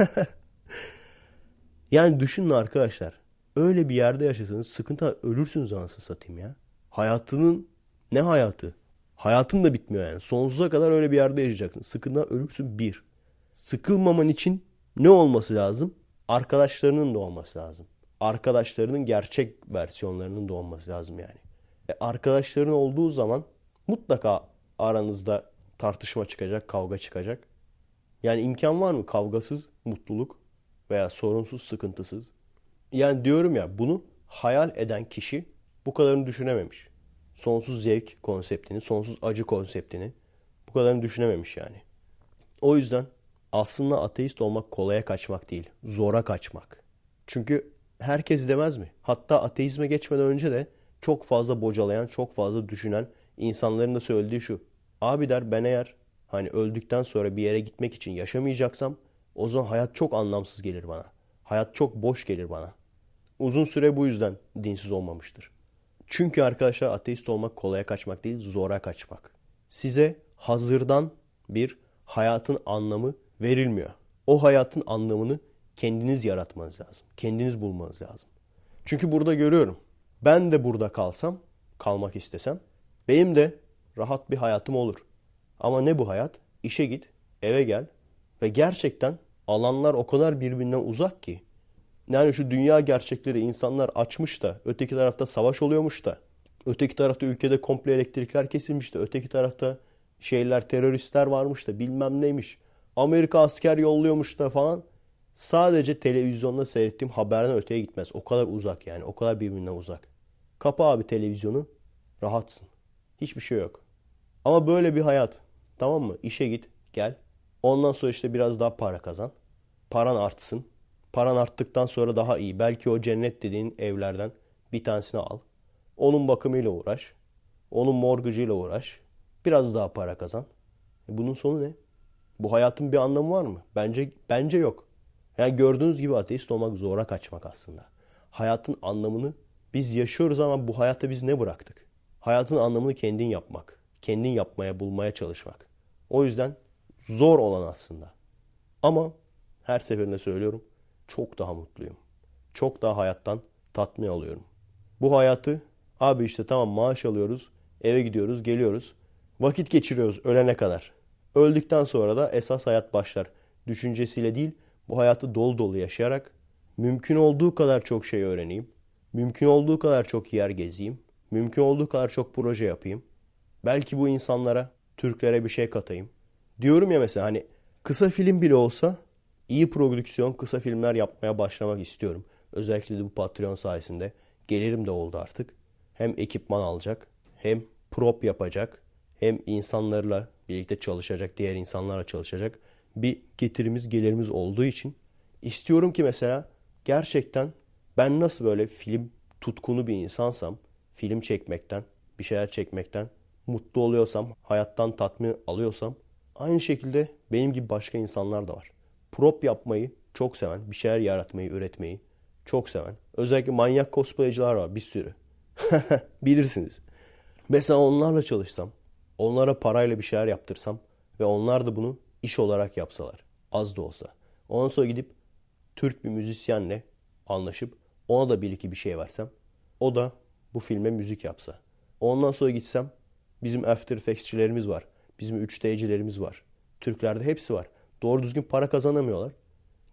yani düşünün arkadaşlar. Öyle bir yerde yaşasanız sıkıntı ölürsünüz anasını satayım ya. Hayatının ne hayatı? Hayatın da bitmiyor yani. Sonsuza kadar öyle bir yerde yaşayacaksın. Sıkıntıdan ölürsün bir. Sıkılmaman için ne olması lazım? Arkadaşlarının da olması lazım. Arkadaşlarının gerçek versiyonlarının da olması lazım yani. E arkadaşların olduğu zaman mutlaka aranızda tartışma çıkacak, kavga çıkacak. Yani imkan var mı kavgasız mutluluk veya sorunsuz, sıkıntısız? Yani diyorum ya bunu hayal eden kişi bu kadarını düşünememiş. Sonsuz zevk konseptini, sonsuz acı konseptini bu kadarını düşünememiş yani. O yüzden aslında ateist olmak kolaya kaçmak değil, zora kaçmak. Çünkü herkes demez mi? Hatta ateizme geçmeden önce de çok fazla bocalayan, çok fazla düşünen insanların da söylediği şu. Abi der ben eğer hani öldükten sonra bir yere gitmek için yaşamayacaksam o zaman hayat çok anlamsız gelir bana. Hayat çok boş gelir bana. Uzun süre bu yüzden dinsiz olmamıştır. Çünkü arkadaşlar ateist olmak kolaya kaçmak değil, zora kaçmak. Size hazırdan bir hayatın anlamı verilmiyor. O hayatın anlamını kendiniz yaratmanız lazım. Kendiniz bulmanız lazım. Çünkü burada görüyorum. Ben de burada kalsam, kalmak istesem, benim de rahat bir hayatım olur. Ama ne bu hayat? İşe git, eve gel ve gerçekten alanlar o kadar birbirinden uzak ki. Yani şu dünya gerçekleri insanlar açmış da öteki tarafta savaş oluyormuş da öteki tarafta ülkede komple elektrikler kesilmiş de öteki tarafta şeyler teröristler varmış da bilmem neymiş. Amerika asker yolluyormuş da falan. Sadece televizyonda seyrettiğim haberden öteye gitmez. O kadar uzak yani. O kadar birbirinden uzak. Kapa abi televizyonu. Rahatsın. Hiçbir şey yok. Ama böyle bir hayat. Tamam mı? İşe git. Gel. Ondan sonra işte biraz daha para kazan. Paran artsın. Paran arttıktan sonra daha iyi. Belki o cennet dediğin evlerden bir tanesini al. Onun bakımıyla uğraş. Onun morgıcıyla uğraş. Biraz daha para kazan. E bunun sonu ne? Bu hayatın bir anlamı var mı? Bence bence yok. Yani gördüğünüz gibi ateist olmak zora kaçmak aslında. Hayatın anlamını biz yaşıyoruz ama bu hayatta biz ne bıraktık? Hayatın anlamını kendin yapmak. Kendin yapmaya, bulmaya çalışmak. O yüzden zor olan aslında. Ama her seferinde söylüyorum çok daha mutluyum. Çok daha hayattan tatmin alıyorum. Bu hayatı abi işte tamam maaş alıyoruz, eve gidiyoruz, geliyoruz. Vakit geçiriyoruz ölene kadar. Öldükten sonra da esas hayat başlar. Düşüncesiyle değil, bu hayatı dolu dolu yaşayarak mümkün olduğu kadar çok şey öğreneyim. Mümkün olduğu kadar çok yer gezeyim. Mümkün olduğu kadar çok proje yapayım. Belki bu insanlara, Türklere bir şey katayım. Diyorum ya mesela hani kısa film bile olsa iyi prodüksiyon kısa filmler yapmaya başlamak istiyorum. Özellikle de bu Patreon sayesinde gelirim de oldu artık. Hem ekipman alacak, hem prop yapacak, hem insanlarla birlikte çalışacak, diğer insanlarla çalışacak bir getirimiz, gelirimiz olduğu için istiyorum ki mesela gerçekten ben nasıl böyle film tutkunu bir insansam, film çekmekten, bir şeyler çekmekten mutlu oluyorsam, hayattan tatmin alıyorsam aynı şekilde benim gibi başka insanlar da var. Prop yapmayı çok seven, bir şeyler yaratmayı, üretmeyi çok seven. Özellikle manyak cosplayciler var bir sürü. Bilirsiniz. Mesela onlarla çalışsam, onlara parayla bir şeyler yaptırsam ve onlar da bunu iş olarak yapsalar. Az da olsa. Ondan sonra gidip Türk bir müzisyenle anlaşıp ona da bir iki bir şey versem. O da bu filme müzik yapsa. Ondan sonra gitsem bizim After Effects'çilerimiz var. Bizim 3D'cilerimiz var. Türklerde hepsi var. Doğru düzgün para kazanamıyorlar.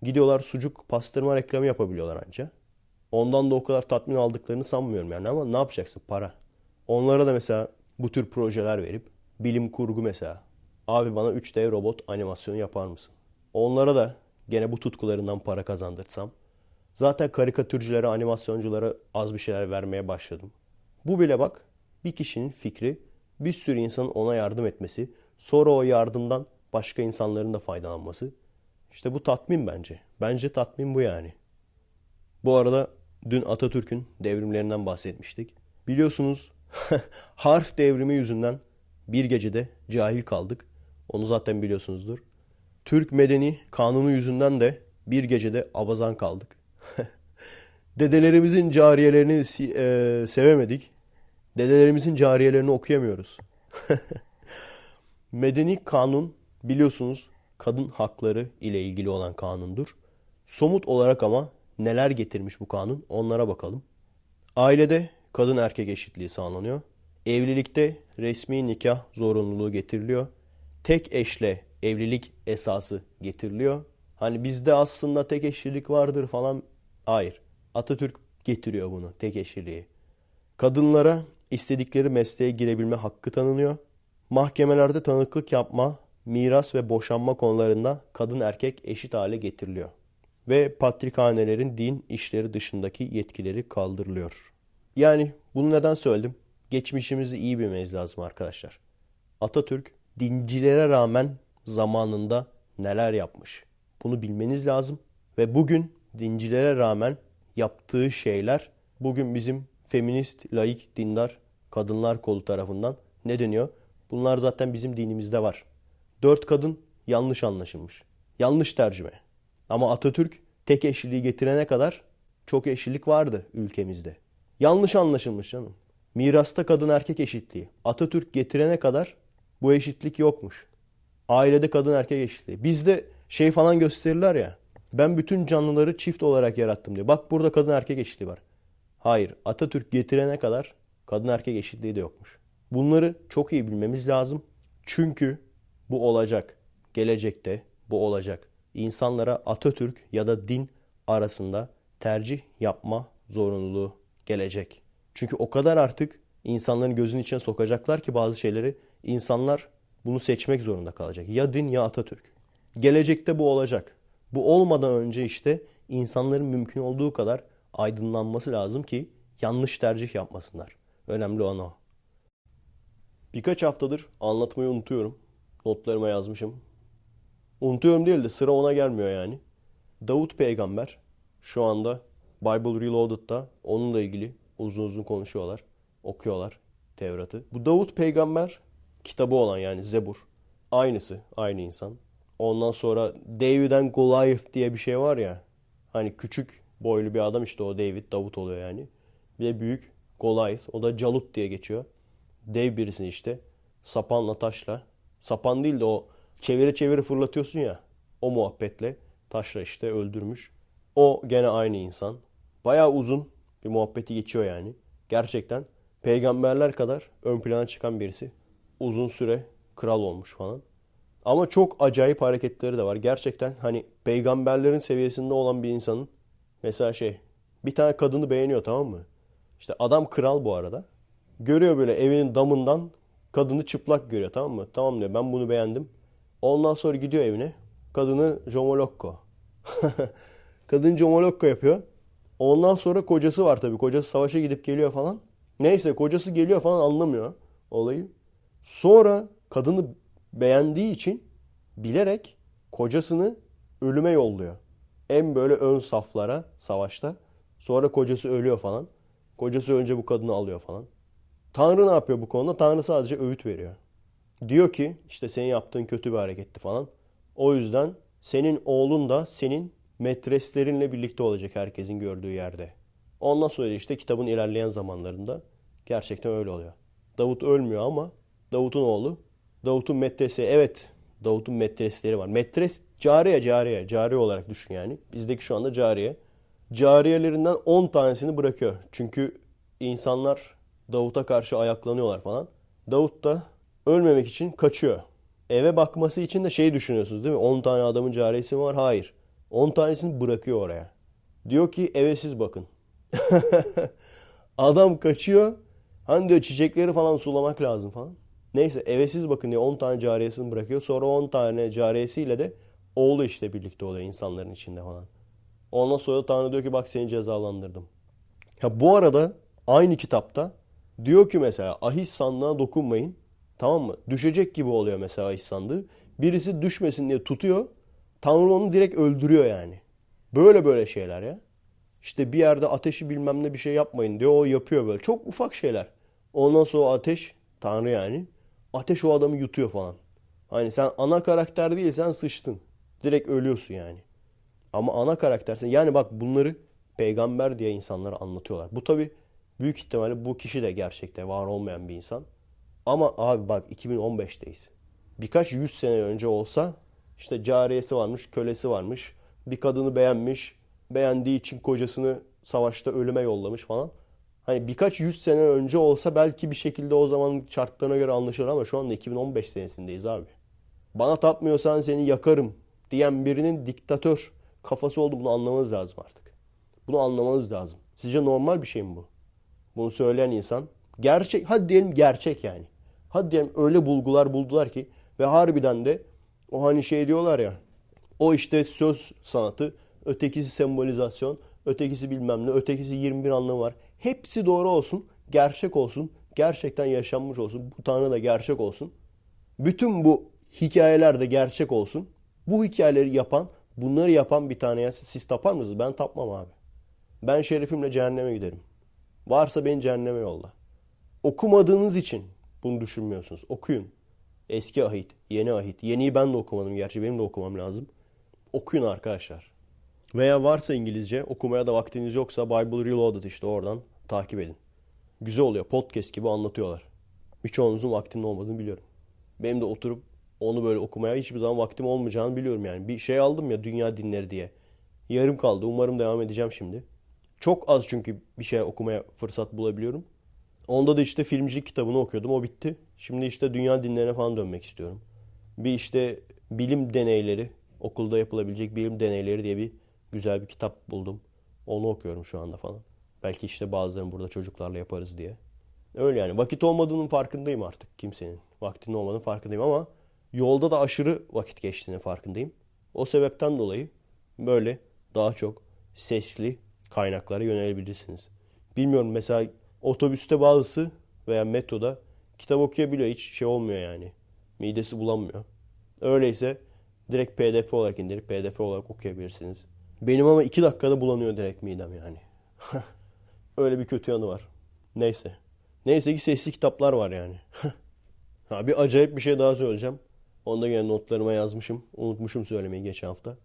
Gidiyorlar sucuk pastırma reklamı yapabiliyorlar anca. Ondan da o kadar tatmin aldıklarını sanmıyorum yani ama ne yapacaksın para. Onlara da mesela bu tür projeler verip bilim kurgu mesela. Abi bana 3D robot animasyonu yapar mısın? Onlara da gene bu tutkularından para kazandırtsam. Zaten karikatürcülere, animasyonculara az bir şeyler vermeye başladım. Bu bile bak bir kişinin fikri bir sürü insanın ona yardım etmesi, Sonra o yardımdan başka insanların da faydalanması. İşte bu tatmin bence. Bence tatmin bu yani. Bu arada dün Atatürk'ün devrimlerinden bahsetmiştik. Biliyorsunuz harf devrimi yüzünden bir gecede cahil kaldık. Onu zaten biliyorsunuzdur. Türk Medeni Kanunu yüzünden de bir gecede abazan kaldık. Dedelerimizin cariyelerini e, sevemedik. Dedelerimizin cariyelerini okuyamıyoruz. Medeni kanun biliyorsunuz kadın hakları ile ilgili olan kanundur. Somut olarak ama neler getirmiş bu kanun onlara bakalım. Ailede kadın erkek eşitliği sağlanıyor. Evlilikte resmi nikah zorunluluğu getiriliyor. Tek eşle evlilik esası getiriliyor. Hani bizde aslında tek eşlilik vardır falan. Hayır. Atatürk getiriyor bunu tek eşliliği. Kadınlara istedikleri mesleğe girebilme hakkı tanınıyor. Mahkemelerde tanıklık yapma, miras ve boşanma konularında kadın erkek eşit hale getiriliyor. Ve patrikhanelerin din işleri dışındaki yetkileri kaldırılıyor. Yani bunu neden söyledim? Geçmişimizi iyi bilmeniz lazım arkadaşlar. Atatürk dincilere rağmen zamanında neler yapmış? Bunu bilmeniz lazım. Ve bugün dincilere rağmen yaptığı şeyler bugün bizim feminist, laik, dindar kadınlar kolu tarafından ne deniyor? Bunlar zaten bizim dinimizde var. Dört kadın yanlış anlaşılmış. Yanlış tercüme. Ama Atatürk tek eşliliği getirene kadar çok eşlilik vardı ülkemizde. Yanlış anlaşılmış canım. Mirasta kadın erkek eşitliği. Atatürk getirene kadar bu eşitlik yokmuş. Ailede kadın erkek eşitliği. Bizde şey falan gösterirler ya. Ben bütün canlıları çift olarak yarattım diyor. Bak burada kadın erkek eşitliği var. Hayır Atatürk getirene kadar kadın erkek eşitliği de yokmuş. Bunları çok iyi bilmemiz lazım. Çünkü bu olacak. Gelecekte bu olacak. İnsanlara Atatürk ya da din arasında tercih yapma zorunluluğu gelecek. Çünkü o kadar artık insanların gözünün içine sokacaklar ki bazı şeyleri insanlar bunu seçmek zorunda kalacak. Ya din ya Atatürk. Gelecekte bu olacak. Bu olmadan önce işte insanların mümkün olduğu kadar aydınlanması lazım ki yanlış tercih yapmasınlar. Önemli olan o. Birkaç haftadır anlatmayı unutuyorum. Notlarıma yazmışım. Unutuyorum değil de sıra ona gelmiyor yani. Davut peygamber şu anda Bible Reloaded'da onunla ilgili uzun uzun konuşuyorlar. Okuyorlar Tevrat'ı. Bu Davut peygamber kitabı olan yani Zebur. Aynısı. Aynı insan. Ondan sonra David and Goliath diye bir şey var ya. Hani küçük boylu bir adam işte o David, Davut oluyor yani. Bir de büyük Goliath. O da Calut diye geçiyor. Dev birisin işte. Sapanla taşla. Sapan değil de o çevire çevire fırlatıyorsun ya. O muhabbetle taşla işte öldürmüş. O gene aynı insan. Bayağı uzun bir muhabbeti geçiyor yani. Gerçekten peygamberler kadar ön plana çıkan birisi. Uzun süre kral olmuş falan. Ama çok acayip hareketleri de var. Gerçekten hani peygamberlerin seviyesinde olan bir insanın mesela şey bir tane kadını beğeniyor tamam mı? İşte adam kral bu arada. Görüyor böyle evinin damından kadını çıplak görüyor tamam mı? Tamam diyor ben bunu beğendim. Ondan sonra gidiyor evine. Kadını Jomolokko. Kadın Jomolokko yapıyor. Ondan sonra kocası var tabii. Kocası savaşa gidip geliyor falan. Neyse kocası geliyor falan anlamıyor olayı. Sonra kadını beğendiği için bilerek kocasını ölüme yolluyor. En böyle ön saflara savaşta. Sonra kocası ölüyor falan. Kocası önce bu kadını alıyor falan. Tanrı ne yapıyor bu konuda? Tanrı sadece öğüt veriyor. Diyor ki işte senin yaptığın kötü bir hareketti falan. O yüzden senin oğlun da senin metreslerinle birlikte olacak herkesin gördüğü yerde. Ondan sonra işte kitabın ilerleyen zamanlarında gerçekten öyle oluyor. Davut ölmüyor ama Davut'un oğlu Davut'un metresi evet Davut'un metresleri var. Metres cariye cariye cariye olarak düşün yani. Bizdeki şu anda cariye. Cariyelerinden 10 tanesini bırakıyor. Çünkü insanlar Davut'a karşı ayaklanıyorlar falan. Davut da ölmemek için kaçıyor. Eve bakması için de şey düşünüyorsunuz değil mi? 10 tane adamın cariyesi var? Hayır. 10 tanesini bırakıyor oraya. Diyor ki eve siz bakın. Adam kaçıyor. Hani diyor çiçekleri falan sulamak lazım falan. Neyse eve siz bakın diye 10 tane cariyesini bırakıyor. Sonra 10 tane cariyesiyle de oğlu işte birlikte oluyor insanların içinde falan. Ondan sonra Tanrı diyor ki bak seni cezalandırdım. Ya bu arada aynı kitapta diyor ki mesela ahis sandığa dokunmayın. Tamam mı? Düşecek gibi oluyor mesela iş sandığı. Birisi düşmesin diye tutuyor. Tanrı onu direkt öldürüyor yani. Böyle böyle şeyler ya. İşte bir yerde ateşi bilmem ne bir şey yapmayın diyor. O yapıyor böyle. Çok ufak şeyler. Ondan sonra ateş, Tanrı yani. Ateş o adamı yutuyor falan. Hani sen ana karakter değilsen sıçtın. Direkt ölüyorsun yani. Ama ana karaktersin. Yani bak bunları peygamber diye insanlara anlatıyorlar. Bu tabi büyük ihtimalle bu kişi de gerçekte var olmayan bir insan. Ama abi bak 2015'teyiz. Birkaç yüz sene önce olsa işte cariyesi varmış, kölesi varmış. Bir kadını beğenmiş. Beğendiği için kocasını savaşta ölüme yollamış falan. Hani birkaç yüz sene önce olsa belki bir şekilde o zaman şartlarına göre anlaşılır ama şu anda 2015 senesindeyiz abi. Bana tapmıyorsan seni yakarım diyen birinin diktatör kafası oldu bunu anlamanız lazım artık. Bunu anlamanız lazım. Sizce normal bir şey mi bu? Bunu söyleyen insan gerçek hadi diyelim gerçek yani. Hadi diyelim öyle bulgular buldular ki ve harbiden de o hani şey diyorlar ya o işte söz sanatı, ötekisi sembolizasyon, ötekisi bilmem ne, ötekisi 21 anlamı var. Hepsi doğru olsun, gerçek olsun, gerçekten yaşanmış olsun, bu Tanrı da gerçek olsun. Bütün bu hikayeler de gerçek olsun. Bu hikayeleri yapan, bunları yapan bir taneye siz tapar mısınız? Ben tapmam abi. Ben şerefimle cehenneme giderim. Varsa beni cehenneme yolla. Okumadığınız için bunu düşünmüyorsunuz. Okuyun. Eski ahit, yeni ahit. Yeniyi ben de okumadım gerçi benim de okumam lazım. Okuyun arkadaşlar. Veya varsa İngilizce okumaya da vaktiniz yoksa Bible Reloaded işte oradan takip edin. Güzel oluyor. Podcast gibi anlatıyorlar. Birçoğunuzun vaktinin olmadığını biliyorum. Benim de oturup onu böyle okumaya hiçbir zaman vaktim olmayacağını biliyorum yani. Bir şey aldım ya dünya dinleri diye. Yarım kaldı. Umarım devam edeceğim şimdi. Çok az çünkü bir şey okumaya fırsat bulabiliyorum. Onda da işte filmcilik kitabını okuyordum. O bitti. Şimdi işte dünya dinlerine falan dönmek istiyorum. Bir işte bilim deneyleri, okulda yapılabilecek bilim deneyleri diye bir güzel bir kitap buldum. Onu okuyorum şu anda falan. Belki işte bazılarını burada çocuklarla yaparız diye. Öyle yani. Vakit olmadığının farkındayım artık kimsenin. Vaktinin olmadığının farkındayım ama yolda da aşırı vakit geçtiğini farkındayım. O sebepten dolayı böyle daha çok sesli kaynaklara yönelebilirsiniz. Bilmiyorum mesela otobüste bazısı veya metroda kitap okuyabiliyor. Hiç şey olmuyor yani. Midesi bulanmıyor. Öyleyse direkt pdf olarak indirip pdf olarak okuyabilirsiniz. Benim ama iki dakikada bulanıyor direkt midem yani. Öyle bir kötü yanı var. Neyse. Neyse ki sesli kitaplar var yani. ha, bir acayip bir şey daha söyleyeceğim. Onu da gene notlarıma yazmışım. Unutmuşum söylemeyi geçen hafta.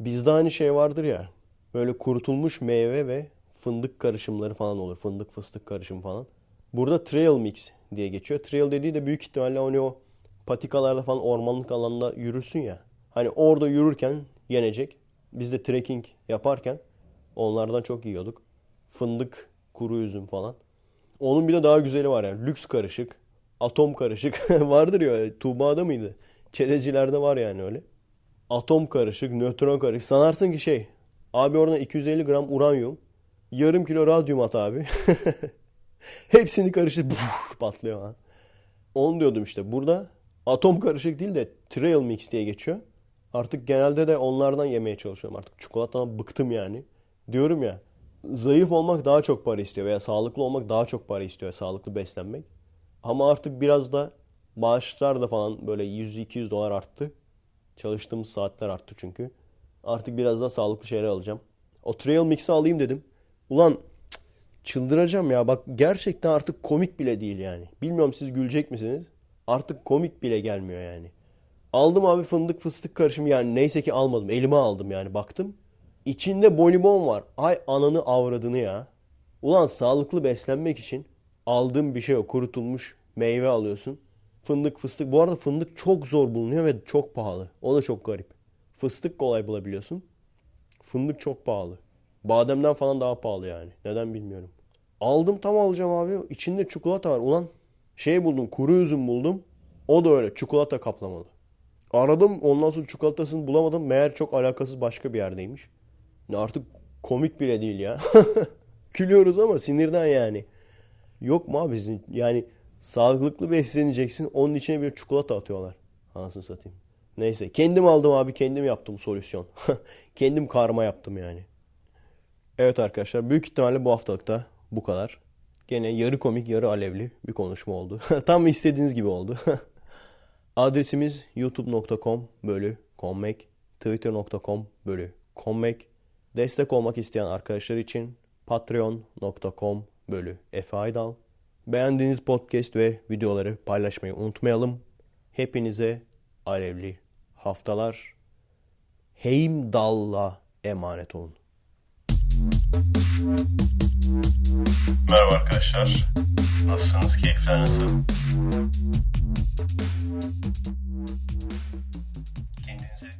Bizde hani şey vardır ya. Böyle kurutulmuş meyve ve fındık karışımları falan olur. Fındık fıstık karışım falan. Burada trail mix diye geçiyor. Trail dediği de büyük ihtimalle hani o patikalarda falan ormanlık alanda yürürsün ya. Hani orada yürürken yenecek. Biz de trekking yaparken onlardan çok yiyorduk. Fındık, kuru üzüm falan. Onun bir de daha güzeli var yani. Lüks karışık, atom karışık. Vardır ya Tuğba'da mıydı? Çerezcilerde var yani öyle. Atom karışık, nötron karışık. Sanarsın ki şey. Abi oradan 250 gram uranyum. Yarım kilo radyum at abi. Hepsini karıştır. patlıyor ha. Onu diyordum işte. Burada atom karışık değil de trail mix diye geçiyor. Artık genelde de onlardan yemeye çalışıyorum. Artık çikolatadan bıktım yani. Diyorum ya zayıf olmak daha çok para istiyor veya sağlıklı olmak daha çok para istiyor. Sağlıklı beslenmek. Ama artık biraz da maaşlar da falan böyle 100-200 dolar arttı. Çalıştığımız saatler arttı çünkü. Artık biraz daha sağlıklı şeyler alacağım. O trail mix'i alayım dedim. Ulan çıldıracağım ya. Bak gerçekten artık komik bile değil yani. Bilmiyorum siz gülecek misiniz? Artık komik bile gelmiyor yani. Aldım abi fındık fıstık karışımı yani neyse ki almadım. Elime aldım yani baktım. İçinde bonibon var. Ay ananı avradını ya. Ulan sağlıklı beslenmek için aldığım bir şey o kurutulmuş meyve alıyorsun. Fındık fıstık. Bu arada fındık çok zor bulunuyor ve çok pahalı. O da çok garip. Fıstık kolay bulabiliyorsun. Fındık çok pahalı. Bademden falan daha pahalı yani. Neden bilmiyorum. Aldım tam alacağım abi. İçinde çikolata var. Ulan şey buldum kuru üzüm buldum. O da öyle çikolata kaplamalı. Aradım ondan sonra çikolatasını bulamadım. Meğer çok alakasız başka bir yerdeymiş. Artık komik bile değil ya. Gülüyoruz ama sinirden yani. Yok mu abi sizin yani sağlıklı besleneceksin onun içine bir çikolata atıyorlar. Anasını satayım. Neyse kendim aldım abi kendim yaptım solüsyon. kendim karma yaptım yani. Evet arkadaşlar büyük ihtimalle bu haftalıkta bu kadar. Gene yarı komik yarı alevli bir konuşma oldu. Tam istediğiniz gibi oldu. Adresimiz youtube.com bölü kommek, twitter.com bölü kommek. Destek olmak isteyen arkadaşlar için patreon.com bölü Efe Aydal. Beğendiğiniz podcast ve videoları paylaşmayı unutmayalım. Hepinize alevli haftalar Heimdall'a emanet olun. Merhaba arkadaşlar. Nasılsınız? Keyifler nasıl? Kendinize